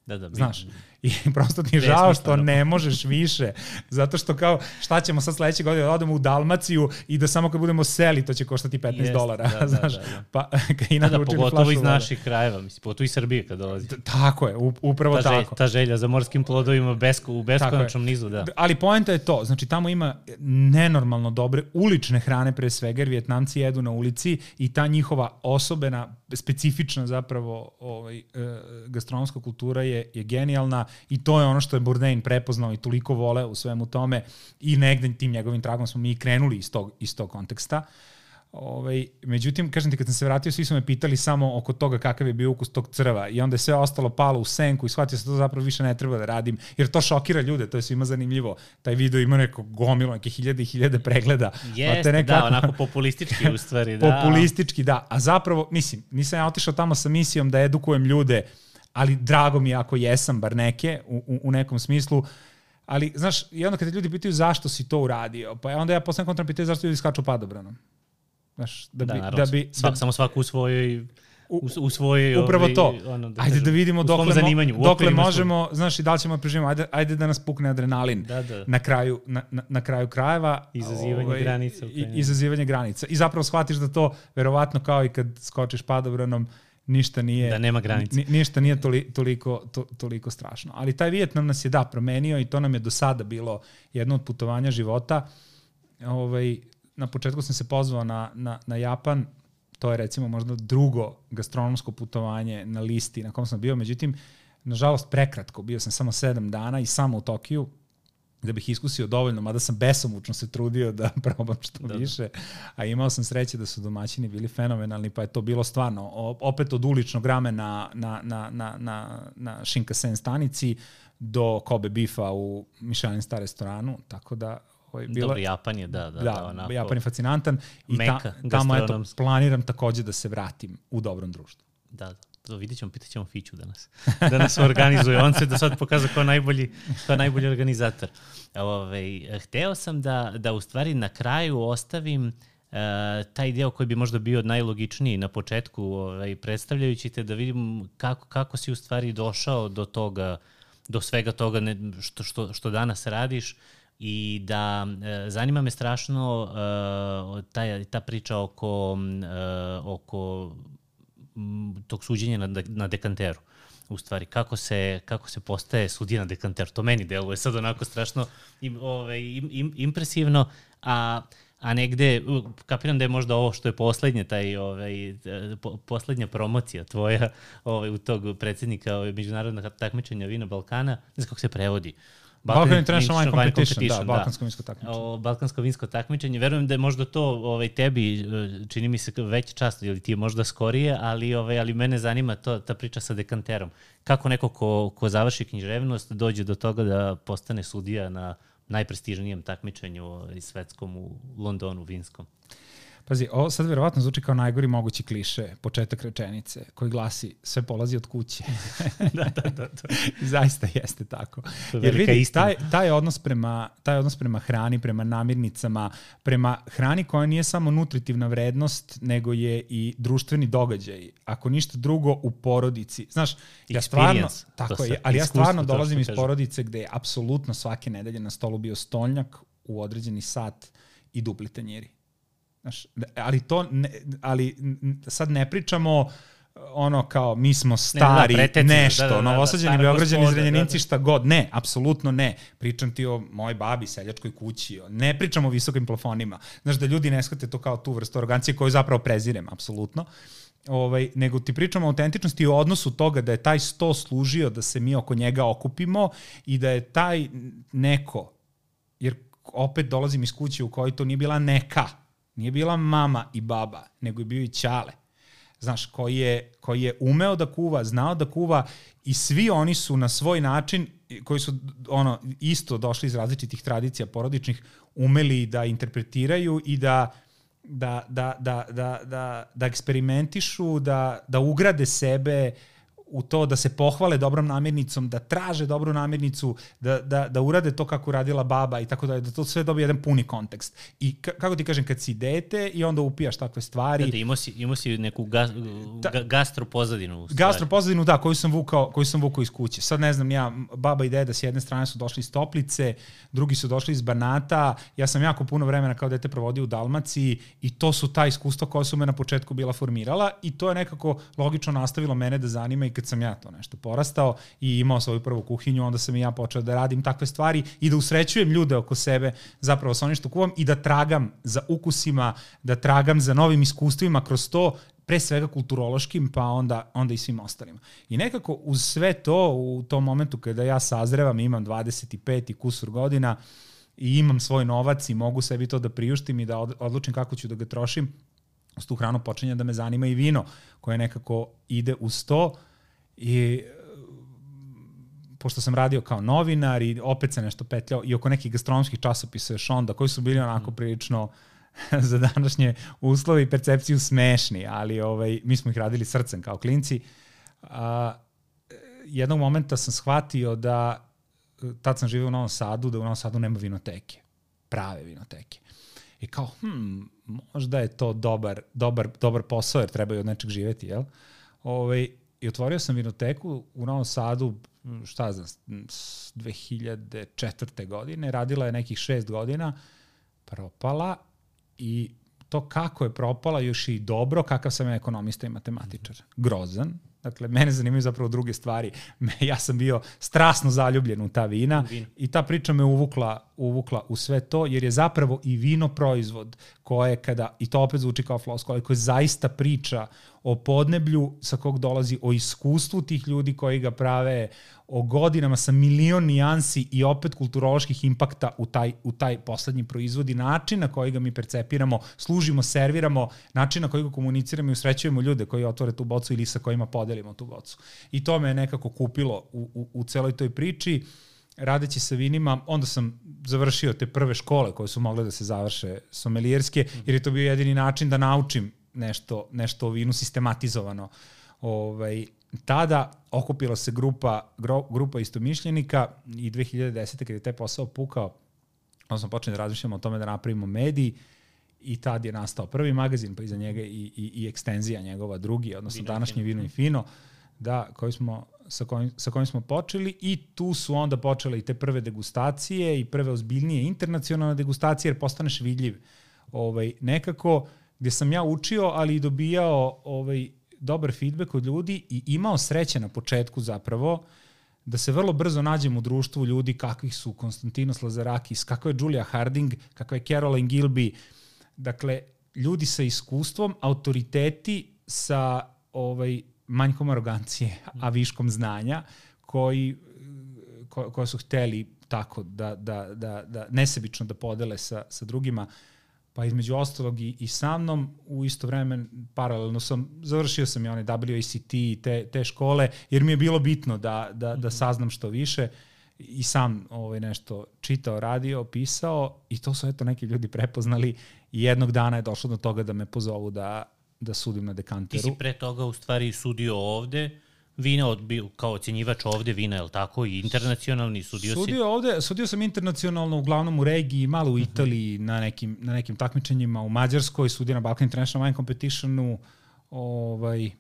Da, da, Znaš, i prosto ti je žao što ne možeš više, zato što kao, šta ćemo sad sledeće godine, da odemo u Dalmaciju i da samo kad budemo seli, to će koštati 15 Jest, dolara, da, da, znaš, da, da. pa i da, da, pogotovo iz naših krajeva, mislim, pogotovo iz Srbije kad dolazi. D tako je, upravo ta tako. Želja, ta želja za morskim plodovima besko, u beskonačnom nizu, da. Ali poenta je to, znači tamo ima nenormalno dobre ulične hrane pre svega, jer Vjetnamci jedu na ulici i ta njihova osobena, specifična zapravo ovaj, e, gastronomska kultura je, je genijalna i to je ono što je Bourdain prepoznao i toliko vole u svemu tome i negde tim njegovim tragom smo mi krenuli iz tog, iz tog konteksta. Ovaj, međutim, kažem ti, kad sam se vratio, svi su me pitali samo oko toga kakav je bio ukus tog crva i onda je sve ostalo palo u senku i shvatio se da to zapravo više ne treba da radim, jer to šokira ljude, to je svima zanimljivo. Taj video ima neko gomilo, neke hiljade i hiljade pregleda. Jeste, nekako, da, onako populistički u stvari. Da. populistički, da. A zapravo, mislim, nisam ja otišao tamo sa misijom da edukujem ljude ali drago mi je ako jesam, bar neke, u, u, u nekom smislu, ali, znaš, i onda kad te ljudi pitaju zašto si to uradio, pa onda ja posle kontra pitaju zašto ljudi skaču padobranom. Znaš, da, da bi, da, da bi, Svak, da, samo svako u svojoj u, u svojoj upravo ovaj, to. Ono, da ajde da vidimo dokle, zanimanju, dokle možemo, svoj. znaš i da li ćemo da preživimo, ajde, ajde da nas pukne adrenalin da, da. na kraju na, na, na kraju krajeva izazivanje ovaj, granica, i, izazivanje granica. I zapravo shvatiš da to verovatno kao i kad skočiš padobranom ništa nije da nema granice. Ni, ništa nije toli, toliko to, toliko strašno. Ali taj Vijetnam nas je da promenio i to nam je do sada bilo jedno od putovanja života. Ovaj na početku sam se pozvao na, na, na Japan, to je recimo možda drugo gastronomsko putovanje na listi na kom sam bio, međutim, nažalost prekratko, bio sam samo sedam dana i samo u Tokiju, da bih iskusio dovoljno, mada sam besomučno se trudio da probam što da, da. više, a imao sam sreće da su domaćini bili fenomenalni, pa je to bilo stvarno, opet od uličnog rame na, na, na, na, na, na Shinkansen stanici do Kobe bifa u Michelin star restoranu, tako da ovaj, bilo... Dobro, Japan je, da, da. Da, da onako, Japan je fascinantan i ta, tamo eto, planiram takođe da se vratim u dobrom društvu. Da, da to vidit ćemo, pitat ćemo Fiću danas, da nas organizuje. On se da sad pokaza kao najbolji, kao najbolji organizator. Ove, hteo sam da, da u stvari na kraju ostavim uh, taj deo koji bi možda bio najlogičniji na početku, ovaj, predstavljajući te da vidim kako, kako si u stvari došao do toga, do svega toga ne, što, što, što danas radiš i da e, zanima me strašno e, taj, ta priča oko, e, oko tog suđenja na, na dekanteru. U stvari kako se kako se postaje sudija na dekanteru? To meni deluje sad onako strašno im, ovaj im, im, impresivno a a negde kapiram da je možda ovo što je poslednje taj ovaj po, poslednja promocija tvoja ovaj u tog predsednika ovaj međunarodnog takmičenja vina Balkana ne znam kako se prevodi Balkan, International Wine Competition, competition da, Balkansko vinsko takmičenje. O, Balkansko vinsko takmičenje. Verujem da je možda to ovaj, tebi, e, čini mi se veća čast, ili ti je možda skorije, ali, ovaj, ali mene zanima to, ta priča sa dekanterom. Kako neko ko, ko završi književnost dođe do toga da postane sudija na najprestižnijem takmičenju svetskom u Londonu, vinskom? Pazi, ovo sad verovatno zvuči kao najgori mogući kliše, početak rečenice, koji glasi sve polazi od kuće. da, da, da, da. Zaista jeste tako. Jer vidi, taj, taj, odnos prema, taj odnos prema hrani, prema namirnicama, prema hrani koja nije samo nutritivna vrednost, nego je i društveni događaj. Ako ništa drugo u porodici. Znaš, ja stvarno, tako je, ali ja stvarno dolazim iz porodice gde je apsolutno svake nedelje na stolu bio stolnjak u određeni sat i dupli tanjiri Znaš, ali to, ne, ali sad ne pričamo ono kao mi smo stari, ne, da, nešto, da, da, da, novosađeni, da, beograđani, da, zrenjaninci, da, da. šta god. Ne, apsolutno ne. Pričam ti o mojoj babi, seljačkoj kući. Ne pričam o visokim plafonima. Znaš, da ljudi ne shvate to kao tu vrstu arogancije koju zapravo prezirem, apsolutno. ovaj, nego ti pričamo o autentičnosti i o odnosu toga da je taj sto služio da se mi oko njega okupimo i da je taj neko, jer opet dolazim iz kuće u kojoj to nije bila neka, nije bila mama i baba, nego je bio i ćale. Znaš, koji je, koji je umeo da kuva, znao da kuva i svi oni su na svoj način, koji su ono isto došli iz različitih tradicija porodičnih, umeli da interpretiraju i da da, da, da, da, da, da eksperimentišu, da, da ugrade sebe u to da se pohvale dobrom namirnicom, da traže dobru namirnicu, da, da, da urade to kako radila baba i tako da da to sve dobije jedan puni kontekst. I kako ti kažem, kad si dete i onda upijaš takve stvari... Da, da imao si, imao si neku ga, ga, gastro pozadinu. Gastro pozadinu, da, koju sam, vukao, koju sam vukao iz kuće. Sad ne znam, ja, baba i deda s jedne strane su došli iz Toplice, drugi su došli iz Banata, ja sam jako puno vremena kao dete provodio u Dalmaciji i to su ta iskustva koja su me na početku bila formirala i to je nekako logično nastavilo mene da zanima i kad sam ja to nešto porastao i imao svoju prvu kuhinju, onda sam i ja počeo da radim takve stvari i da usrećujem ljude oko sebe zapravo sa onim što kuvam i da tragam za ukusima, da tragam za novim iskustvima kroz to, pre svega kulturološkim, pa onda, onda i svim ostalima. I nekako uz sve to, u tom momentu kada ja sazrevam, imam 25 i kusur godina i imam svoj novac i mogu sebi to da priuštim i da odlučim kako ću da ga trošim, uz tu hranu počinje da me zanima i vino, koje nekako ide uz to I pošto sam radio kao novinar i opet se nešto petljao i oko nekih gastronomskih časopisa još onda, koji su bili onako mm. prilično za današnje uslove i percepciju smešni, ali ovaj, mi smo ih radili srcem kao klinci. A, jednog momenta sam shvatio da tad sam živeo u Novom Sadu, da u Novom Sadu nema vinoteke, prave vinoteke. I kao, hm, možda je to dobar, dobar, dobar posao jer trebaju od nečeg živeti, jel? Ove, ovaj, I otvorio sam vinoteku u Novom Sadu, šta znam, 2004. godine, radila je nekih šest godina, propala i to kako je propala još i dobro, kakav sam ja ekonomista i matematičar. Grozan, Dakle, mene zanimaju zapravo druge stvari. ja sam bio strasno zaljubljen u ta vina Vino. i ta priča me uvukla, uvukla u sve to, jer je zapravo i vino proizvod koje kada, i to opet zvuči kao floskula, koje zaista priča o podneblju sa kog dolazi, o iskustvu tih ljudi koji ga prave, o godinama sa milion nijansi i opet kulturoloških impakta u taj, u taj poslednji proizvod i način na koji ga mi percepiramo, služimo, serviramo, način na koji ga komuniciramo i usrećujemo ljude koji otvore tu bocu ili sa kojima podelimo tu bocu. I to me je nekako kupilo u, u, u celoj toj priči radeći sa vinima, onda sam završio te prve škole koje su mogle da se završe somelijerske, jer je to bio jedini način da naučim nešto, nešto o vinu sistematizovano. Ovaj, tada okupila se grupa, grupa istomišljenika i 2010. kada je taj posao pukao, onda smo počeli da razmišljamo o tome da napravimo mediji i tad je nastao prvi magazin, pa iza njega i, i, i ekstenzija njegova drugi, odnosno vino današnje Vino i Fino, da, koji smo, sa, kojim, sa kojim smo počeli i tu su onda počele i te prve degustacije i prve ozbiljnije internacionalne degustacije jer postaneš vidljiv. Ovaj, nekako gde sam ja učio, ali i dobijao ovaj, dobar feedback od ljudi i imao sreće na početku zapravo da se vrlo brzo nađem u društvu ljudi kakvih su Konstantinos Lazarakis, kakva je Julia Harding, kakva je Caroline Gilby, dakle, ljudi sa iskustvom, autoriteti sa ovaj, manjkom arogancije, a viškom znanja, koji, ko, koji su hteli tako da, da, da, da nesebično da podele sa, sa drugima pa između ostalog i, i sa mnom u isto vreme paralelno sam, završio sam i one WACT i te, te škole, jer mi je bilo bitno da, da, da mhm. saznam što više i sam ovaj, nešto čitao, radio, pisao i to su eto neki ljudi prepoznali i jednog dana je došlo do toga da me pozovu da, da sudim na dekanteru. Ti si pre toga u stvari sudio ovde, vina od, kao ocjenjivač ovde vina, je li tako? I internacionalni sudio, sudio si? Ovde, sudio sam internacionalno, uglavnom u regiji, malo u mhm. Italiji, uh -huh. na, nekim, na nekim takmičenjima, u Mađarskoj, sudio na Balkan International Wine Competitionu, ovaj,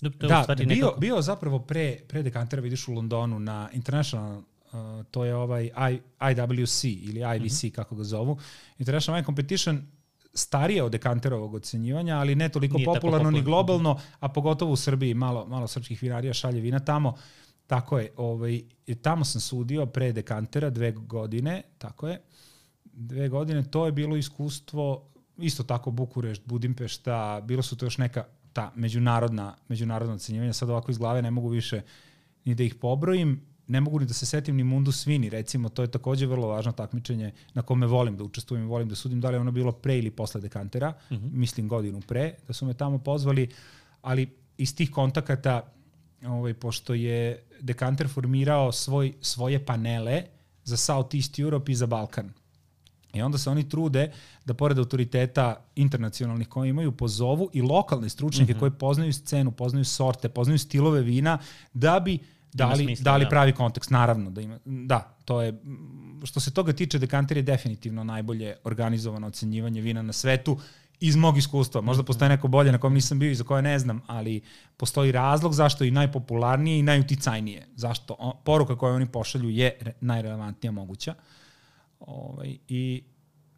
da, da, da bio, nekako... bio zapravo pre, pre dekantera, vidiš u Londonu na International Uh, to je ovaj I, IWC ili IVC, uh -huh. kako ga zovu. International Wine Competition starije od dekanterovog ocenjivanja, ali ne toliko Nije popularno, popularno ni globalno, a pogotovo u Srbiji malo, malo srpskih vinarija šalje vina tamo. Tako je, ovaj, tamo sam sudio pre dekantera dve godine, tako je. Dve godine, to je bilo iskustvo, isto tako Bukurešt, Budimpešta, bilo su to još neka ta međunarodna, međunarodna ocenjivanja. Sad ovako iz glave ne mogu više ni da ih pobrojim ne mogu ni da se setim ni Mundu Svini, recimo, to je takođe vrlo važno takmičenje na kome volim da učestvujem volim da sudim, da li ono bilo pre ili posle dekantera, uh mhm. -huh. mislim godinu pre, da su me tamo pozvali, ali iz tih kontakata, ovaj, pošto je dekanter formirao svoj, svoje panele za South East Europe i za Balkan. I onda se oni trude da pored autoriteta internacionalnih koji imaju pozovu i lokalne stručnjake mm -hmm. koji poznaju scenu, poznaju sorte, poznaju stilove vina, da bi da li, smisla, da li da. pravi kontekst, naravno da ima, da, to je, što se toga tiče, dekanter je definitivno najbolje organizovano ocenjivanje vina na svetu, iz mog iskustva. Možda postoje neko bolje na kom nisam bio i za koje ne znam, ali postoji razlog zašto je i najpopularnije i najuticajnije. Zašto on, poruka koju oni pošalju je najrelevantnija moguća. Ovaj, I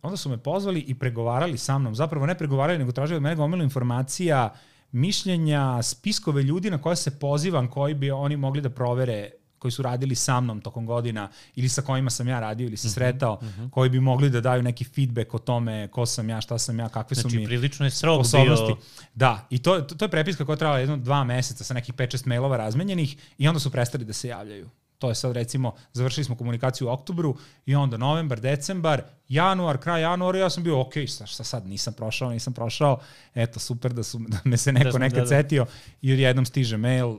onda su me pozvali i pregovarali sa mnom. Zapravo ne pregovarali, nego tražili od mene gomilu informacija, mišljenja, spiskove ljudi na koje se pozivam, koji bi oni mogli da provere koji su radili sa mnom tokom godina ili sa kojima sam ja radio ili se mhm, sretao, mm -hmm. koji bi mogli da daju neki feedback o tome ko sam ja, šta sam ja, kakve znači, su mi prilično je strog bio. Da, i to, to, to je prepiska koja je trajala jedno dva meseca sa nekih 5-6 mailova razmenjenih i onda su prestali da se javljaju. To je sad recimo, završili smo komunikaciju u oktobru i onda novembar, decembar, januar, kraj januara, ja sam bio ok, šta sad, nisam prošao, nisam prošao, eto, super da, su, da me se neko da nekad da, da. setio i odjednom stiže mail,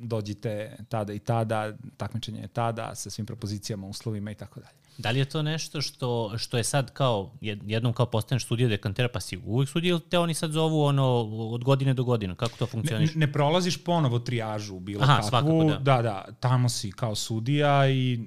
dođite tada i tada, takmičenje je tada, sa svim propozicijama, uslovima i tako dalje. Da li je to nešto što, što je sad kao, jednom kao postaneš sudija dekantera, pa si uvijek sudija ili te oni sad zovu ono, od godine do godine? Kako to funkcioniš? Ne, ne prolaziš ponovo trijažu bilo Aha, kakvu. Svakako, da. da, da, tamo si kao sudija i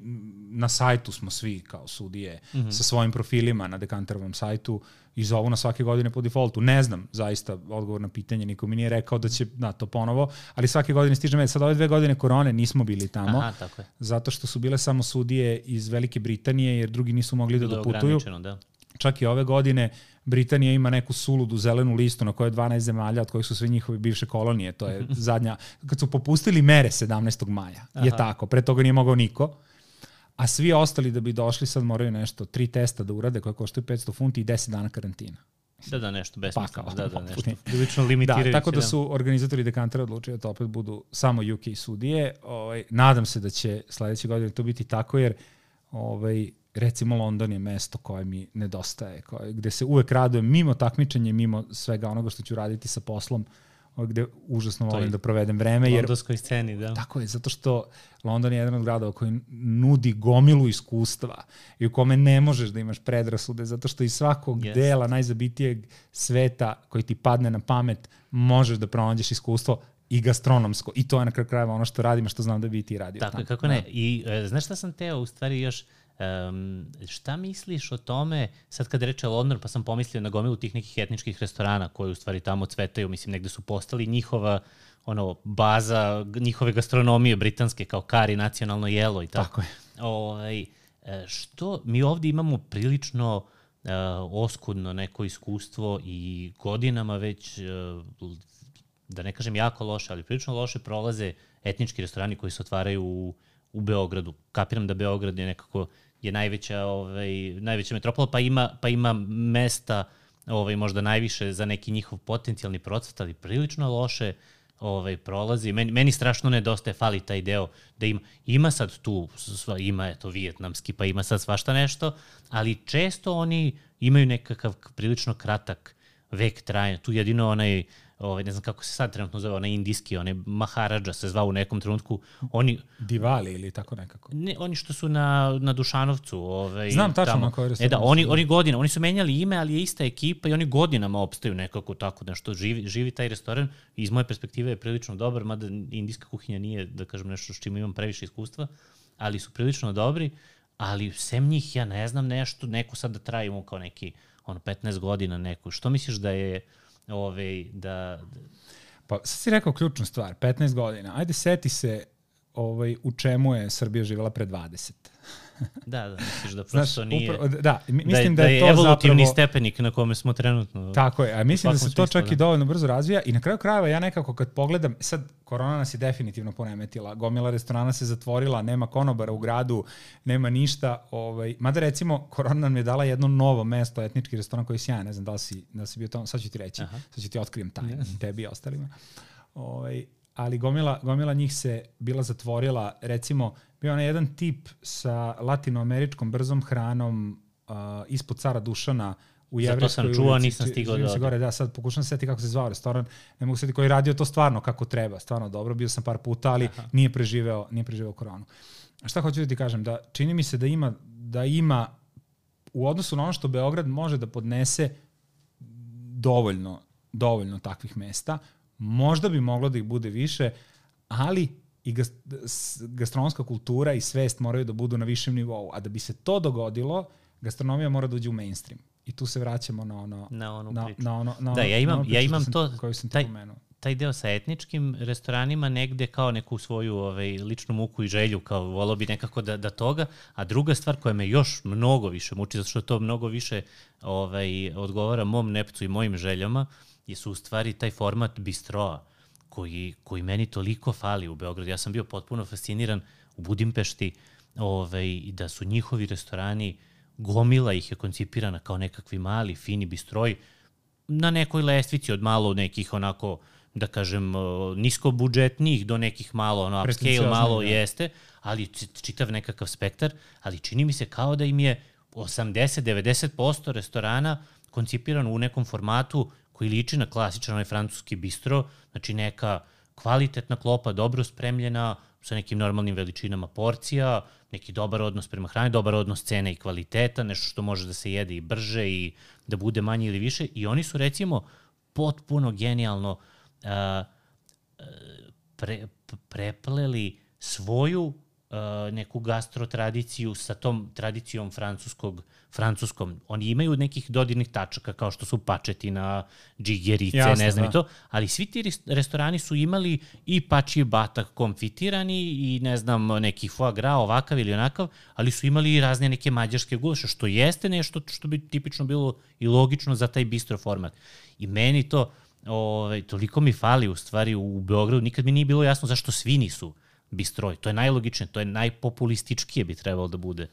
na sajtu smo svi kao sudije mm -hmm. sa svojim profilima na dekanterovom sajtu i zovu na svake godine po defaultu. Ne znam zaista odgovor na pitanje, niko mi nije rekao da će na to ponovo, ali svake godine stiže med. Sad ove dve godine korone nismo bili tamo, Aha, tako je. zato što su bile samo sudije iz Velike Britanije, jer drugi nisu mogli da doputuju. Da. Čak i ove godine Britanija ima neku suludu zelenu listu na kojoj je 12 zemalja, od kojih su sve njihove bivše kolonije. To je zadnja, kad su popustili mere 17. maja, Aha. je tako. Pre toga nije mogao niko a svi ostali da bi došli sad moraju nešto, tri testa da urade koje koštaju 500 funti i 10 dana karantina. Da, da, nešto besmisleno. Da, da, nešto. Prilično limitirajuće. Da, tako da, da su organizatori dekantera odlučili da to opet budu samo UK sudije. Ovaj, nadam se da će sledeće godine to biti tako, jer ovaj, recimo London je mesto koje mi nedostaje, koje, gde se uvek radujem mimo takmičenja, mimo svega onoga što ću raditi sa poslom. Uh, gde užasno volim da provedem vreme. Jer, Londonskoj sceni, da. Tako je, zato što London je jedan od gradova koji nudi gomilu iskustva i u kome ne možeš da imaš predrasude, zato što iz svakog yes. dela najzabitijeg sveta koji ti padne na pamet možeš da pronađeš iskustvo i gastronomsko. I to je na kraju krajeva ono što radim, što znam da bi ti radio. Tako, kako ne. Da. I e, znaš šta sam teo u stvari još Um, šta misliš o tome, sad kad reče London, pa sam pomislio na gomilu tih nekih etničkih restorana koji u stvari tamo cvetaju, mislim, negde su postali njihova ono, baza njihove gastronomije britanske, kao kari, nacionalno jelo i tako. Tako je. Ovaj, e, što, mi ovde imamo prilično uh, oskudno neko iskustvo i godinama već, uh, da ne kažem jako loše, ali prilično loše prolaze etnički restorani koji se otvaraju u, u Beogradu. Kapiram da Beograd je nekako je najveća, ovaj, najveća metropola, pa ima, pa ima mesta ovaj, možda najviše za neki njihov potencijalni procvat, ali prilično loše ovaj, prolazi. Meni, meni strašno nedostaje, fali taj deo da ima, ima sad tu, sva, ima je to vijetnamski, pa ima sad svašta nešto, ali često oni imaju nekakav prilično kratak vek trajanja. Tu jedino onaj ovaj, ne znam kako se sad trenutno zove, onaj indijski, onaj Maharaja se zvao u nekom trenutku. Oni, Divali ili tako nekako? Ne, oni što su na, na Dušanovcu. Ovaj, Znam tačno tamo. na kojoj E da, oni, oni godina, oni su menjali ime, ali je ista ekipa i oni godinama opstaju nekako tako nešto. Živi, živi taj restoran iz moje perspektive je prilično dobar, mada indijska kuhinja nije, da kažem, nešto s čim imam previše iskustva, ali su prilično dobri, ali sem njih ja ne znam nešto, neko sad da trajimo kao neki ono 15 godina neku. Što misliš da je ove, da... Pa sad si rekao ključnu stvar, 15 godina. Ajde seti se ovaj, u čemu je Srbija živjela pre 20. da, da, misliš da prosto Znaš, nije... Upravo, da, mislim da, je, da je to evolutivni zapravo, stepenik na kome smo trenutno. Tako je, a mislim da se to čak da. i dovoljno brzo razvija i na kraju krajeva ja nekako kad pogledam, sad korona nas je definitivno ponemetila, gomila restorana se zatvorila, nema konobara u gradu, nema ništa, ovaj, mada recimo korona nam je dala jedno novo mesto, etnički restoran koji je sjajan, ne znam da li si, da li si bio tamo, sad ću ti reći, Aha. sad ću ti otkrijem taj, yes. tebi i ostalima. Ovaj, ali gomila, gomila njih se bila zatvorila, recimo, bio onaj jedan tip sa latinoameričkom brzom hranom uh, ispod cara Dušana u Jevrejskoj Zato sam čuo, nisam stigao da... gore, da, sad pokušam se setiti kako se zvao restoran, ne mogu se koji je radio to stvarno kako treba, stvarno dobro, bio sam par puta, ali Aha. nije preživeo, nije preživeo koronu. A šta hoću da ti kažem, da čini mi se da ima, da ima u odnosu na ono što Beograd može da podnese dovoljno, dovoljno takvih mesta, Možda bi moglo da ih bude više, ali i gastronomska kultura i svest moraju da budu na višem nivou. A da bi se to dogodilo, gastronomija mora da uđe u mainstream. I tu se vraćamo na ono... Na onu na, priču. Na ono, na da, ja imam, ja imam to, koju sam taj, pomenuo. taj deo sa etničkim restoranima negde kao neku svoju ovaj, ličnu muku i želju, kao volao bi nekako da, da toga, a druga stvar koja me još mnogo više muči, zato što to mnogo više ovaj, odgovara mom nepcu i mojim željama, su u stvari taj format bistroa koji, koji meni toliko fali u Beogradu. Ja sam bio potpuno fasciniran u Budimpešti ovaj, da su njihovi restorani, gomila ih je koncipirana kao nekakvi mali, fini bistroj na nekoj lestvici od malo nekih onako da kažem, nisko budžetnih do nekih malo, ono, upscale malo da. jeste, ali čitav nekakav spektar, ali čini mi se kao da im je 80-90% restorana koncipirano u nekom formatu koji liči na klasičan onaj francuski bistro, znači neka kvalitetna klopa, dobro spremljena, sa nekim normalnim veličinama porcija, neki dobar odnos prema hrani, dobar odnos cene i kvaliteta, nešto što može da se jede i brže i da bude manje ili više. I oni su recimo potpuno genijalno uh, pre, prepleli svoju uh, neku gastro tradiciju sa tom tradicijom francuskog francuskom. Oni imaju nekih dodirnih tačaka kao što su pačetina, džigerice, Jasne, ne znam da. i to, ali svi ti restorani su imali i pači batak konfitirani i ne znam neki foie gras ovakav ili onakav, ali su imali i razne neke mađarske gulaše, što jeste nešto što bi tipično bilo i logično za taj bistro format. I meni to, ovaj, toliko mi fali u stvari u Beogradu, nikad mi nije bilo jasno zašto svi nisu bistroj. To je najlogičnije, to je najpopulističkije bi trebalo da bude.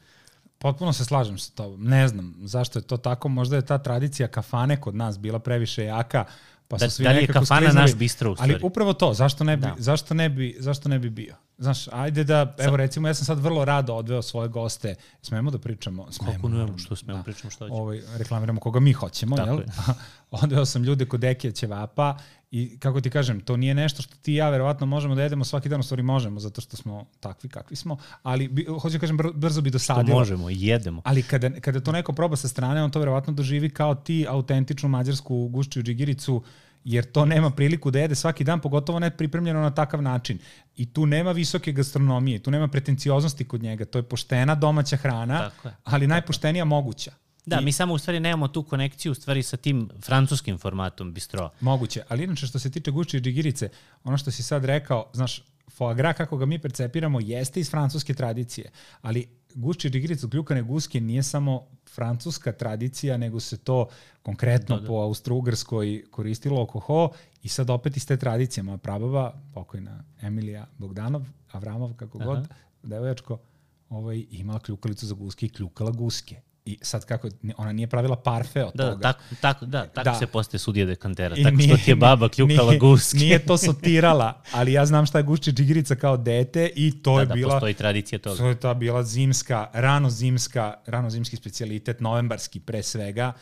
Potpuno se slažem sa tobom. Ne znam zašto je to tako. Možda je ta tradicija kafane kod nas bila previše jaka, pa da, su svi da li je kafana sklizali. naš bistro u stvari? Ali upravo to, zašto ne bi, da. zašto ne bi, zašto ne bi bio? Znaš, ajde da, evo recimo, ja sam sad vrlo rado odveo svoje goste. Smemo da pričamo? Smemo. Kako što smemo da. pričamo što hoćemo. Ovaj, reklamiramo koga mi hoćemo, Tako jel? Je. odveo sam ljude kod Ekija Ćevapa i kako ti kažem, to nije nešto što ti i ja verovatno možemo da jedemo svaki dan, u stvari možemo, zato što smo takvi kakvi smo, ali bi, hoću da kažem, brzo bi dosadilo. Što možemo, jedemo. Ali kada, kada to neko proba sa strane, on to verovatno doživi kao ti autentičnu mađarsku gušću džigiricu, jer to nema priliku da jede svaki dan, pogotovo ne pripremljeno na takav način. I tu nema visoke gastronomije, tu nema pretencioznosti kod njega, to je poštena domaća hrana, ali najpoštenija moguća. Da, I, mi samo u stvari nemamo tu konekciju u stvari sa tim francuskim formatom bistro. Moguće, ali inače što se tiče gušće i džigirice, ono što si sad rekao, znaš, foie gras kako ga mi percepiramo jeste iz francuske tradicije, ali gušće i džigirice od kljukane guske nije samo francuska tradicija, nego se to konkretno da, da. po Austro-Ugrskoj koristilo oko ho i sad opet iz te tradicije. Moja prababa, pokojna Emilija Bogdanov, Avramov, kako Aha. god, devojačko, ovaj, imala kljukalicu za guske i kljukala guske. I sad kako, ona nije pravila parfe od da, toga. Tako, tako, da, tako da. se postaje sudija dekantera. I tako nije, što ti je baba kljukala nije, guske. Nije to sotirala, ali ja znam šta je gušće džigirica kao dete i to da, je da, bila... Da, postoji tradicija toga. To je ta bila zimska, rano zimska, rano zimski specialitet, novembarski pre svega,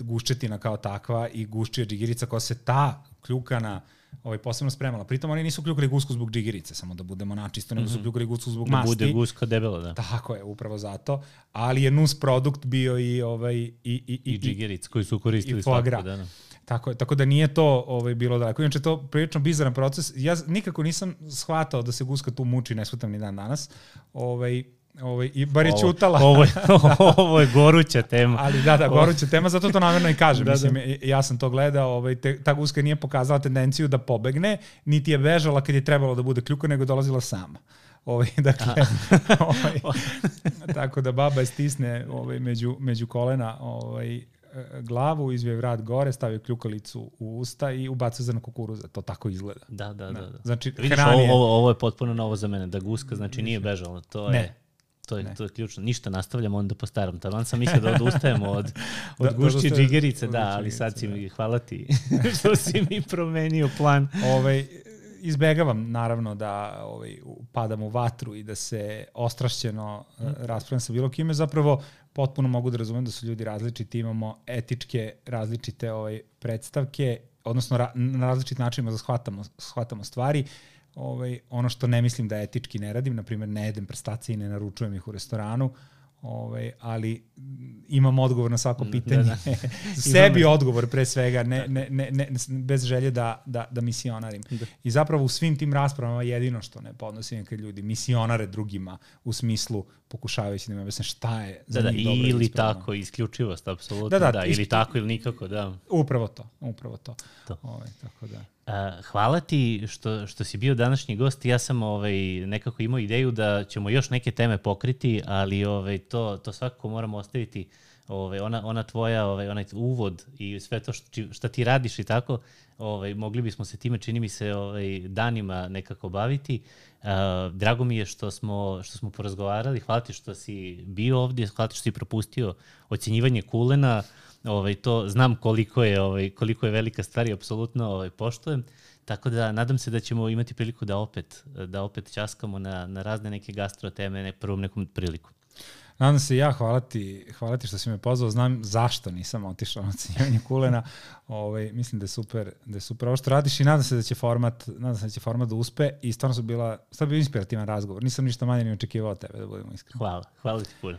guščetina kao takva i gušće džigirica koja se ta kljukana ovaj, posebno spremala. Pritom oni nisu kljukali gusku zbog džigirice, samo da budemo načisto, nego mm -hmm. su mhm. kljukali gusku zbog da masti. Da bude guska debela, da. Tako je, upravo zato. Ali je nus produkt bio i, ovaj, i, i, i, I džigiric koji su koristili svakako. Da, da. Tako, tako da nije to ovaj, bilo daleko. Inače, to prilično bizaran proces. Ja nikako nisam shvatao da se guska tu muči, ne shvatam ni dan danas. Ovaj, Ovaj, I bar je ovo, čutala. Ovo, je, ovo je goruća tema. Ali da, da, goruća tema, zato to namjerno i kažem. da, Mislim, da. ja sam to gledao, ovaj, te, ta guska nije pokazala tendenciju da pobegne, niti je bežala kad je trebalo da bude kljuka, nego dolazila sama. Ovaj, dakle, ovaj, tako da baba je stisne ovaj, među, među kolena ovaj, glavu, izvije vrat gore, stavio kljukalicu u usta i ubacio zrno kukuruza. To tako izgleda. Da, da, da. da. Znači, Vidiš, ovo, ovo, ovo je potpuno novo za mene. Da guska, znači nije bežala. To ne. To je, ne. to je ključno. Ništa, nastavljamo onda po starom. Taman sam mislio da odustajemo od, od da, da gušće da džigerice, da, ali sad si mi, hvala ti što si mi promenio plan. Ovaj, izbegavam naravno da ovaj, padam u vatru i da se ostrašćeno mm. raspravljam sa bilo kime. Zapravo potpuno mogu da razumem da su ljudi različiti, imamo etičke različite ovaj, predstavke, odnosno ra, na različit načinima da shvatamo, shvatamo stvari. Ovaj, ono što ne mislim da etički ne radim, na primjer ne jedem prstacije i ne naručujem ih u restoranu, ovaj, ali imam odgovor na svako mm, pitanje. Da, da. Sebi odgovor pre svega, ne, ne, ne, ne, bez želje da, da, da misionarim. Da. I zapravo u svim tim raspravama jedino što ne podnosim kad ljudi misionare drugima u smislu pokušavajući da mi objasne šta je za da, njih da, dobro ili tako, isključivost, apsolutno, da, da, da ili tako ili nikako, da. Upravo to, upravo to. to. Ovaj, tako da. Uh, hvala ti što, što si bio današnji gost. Ja sam ovaj, nekako imao ideju da ćemo još neke teme pokriti, ali ovaj, to, to svakako moramo ostaviti ovaj, ona, ona tvoja, ovaj, onaj uvod i sve to što, što ti radiš i tako, ovaj, mogli bismo se time, čini mi se, ovaj, danima nekako baviti. Uh, drago mi je što smo, što smo porazgovarali. Hvala ti što si bio ovdje, hvala ti što si propustio ocenjivanje kulena. Ovaj, to znam koliko je, ovaj, koliko je velika stvar i apsolutno ovaj, poštojem. Tako da nadam se da ćemo imati priliku da opet, da opet časkamo na, na razne neke gastro teme ne, prvom nekom priliku. Nadam se ja, hvala ti, hvala ti što si me pozvao, znam zašto nisam otišao na ocenjivanje kulena. Ovaj, mislim da je super, da je super ovo što radiš i nadam se da će format, nadam se da će format da uspe i stvarno su bila, stvarno bio inspirativan razgovor. Nisam ništa manje ni očekivao od tebe, da budemo iskreni. Hvala, hvala ti puno.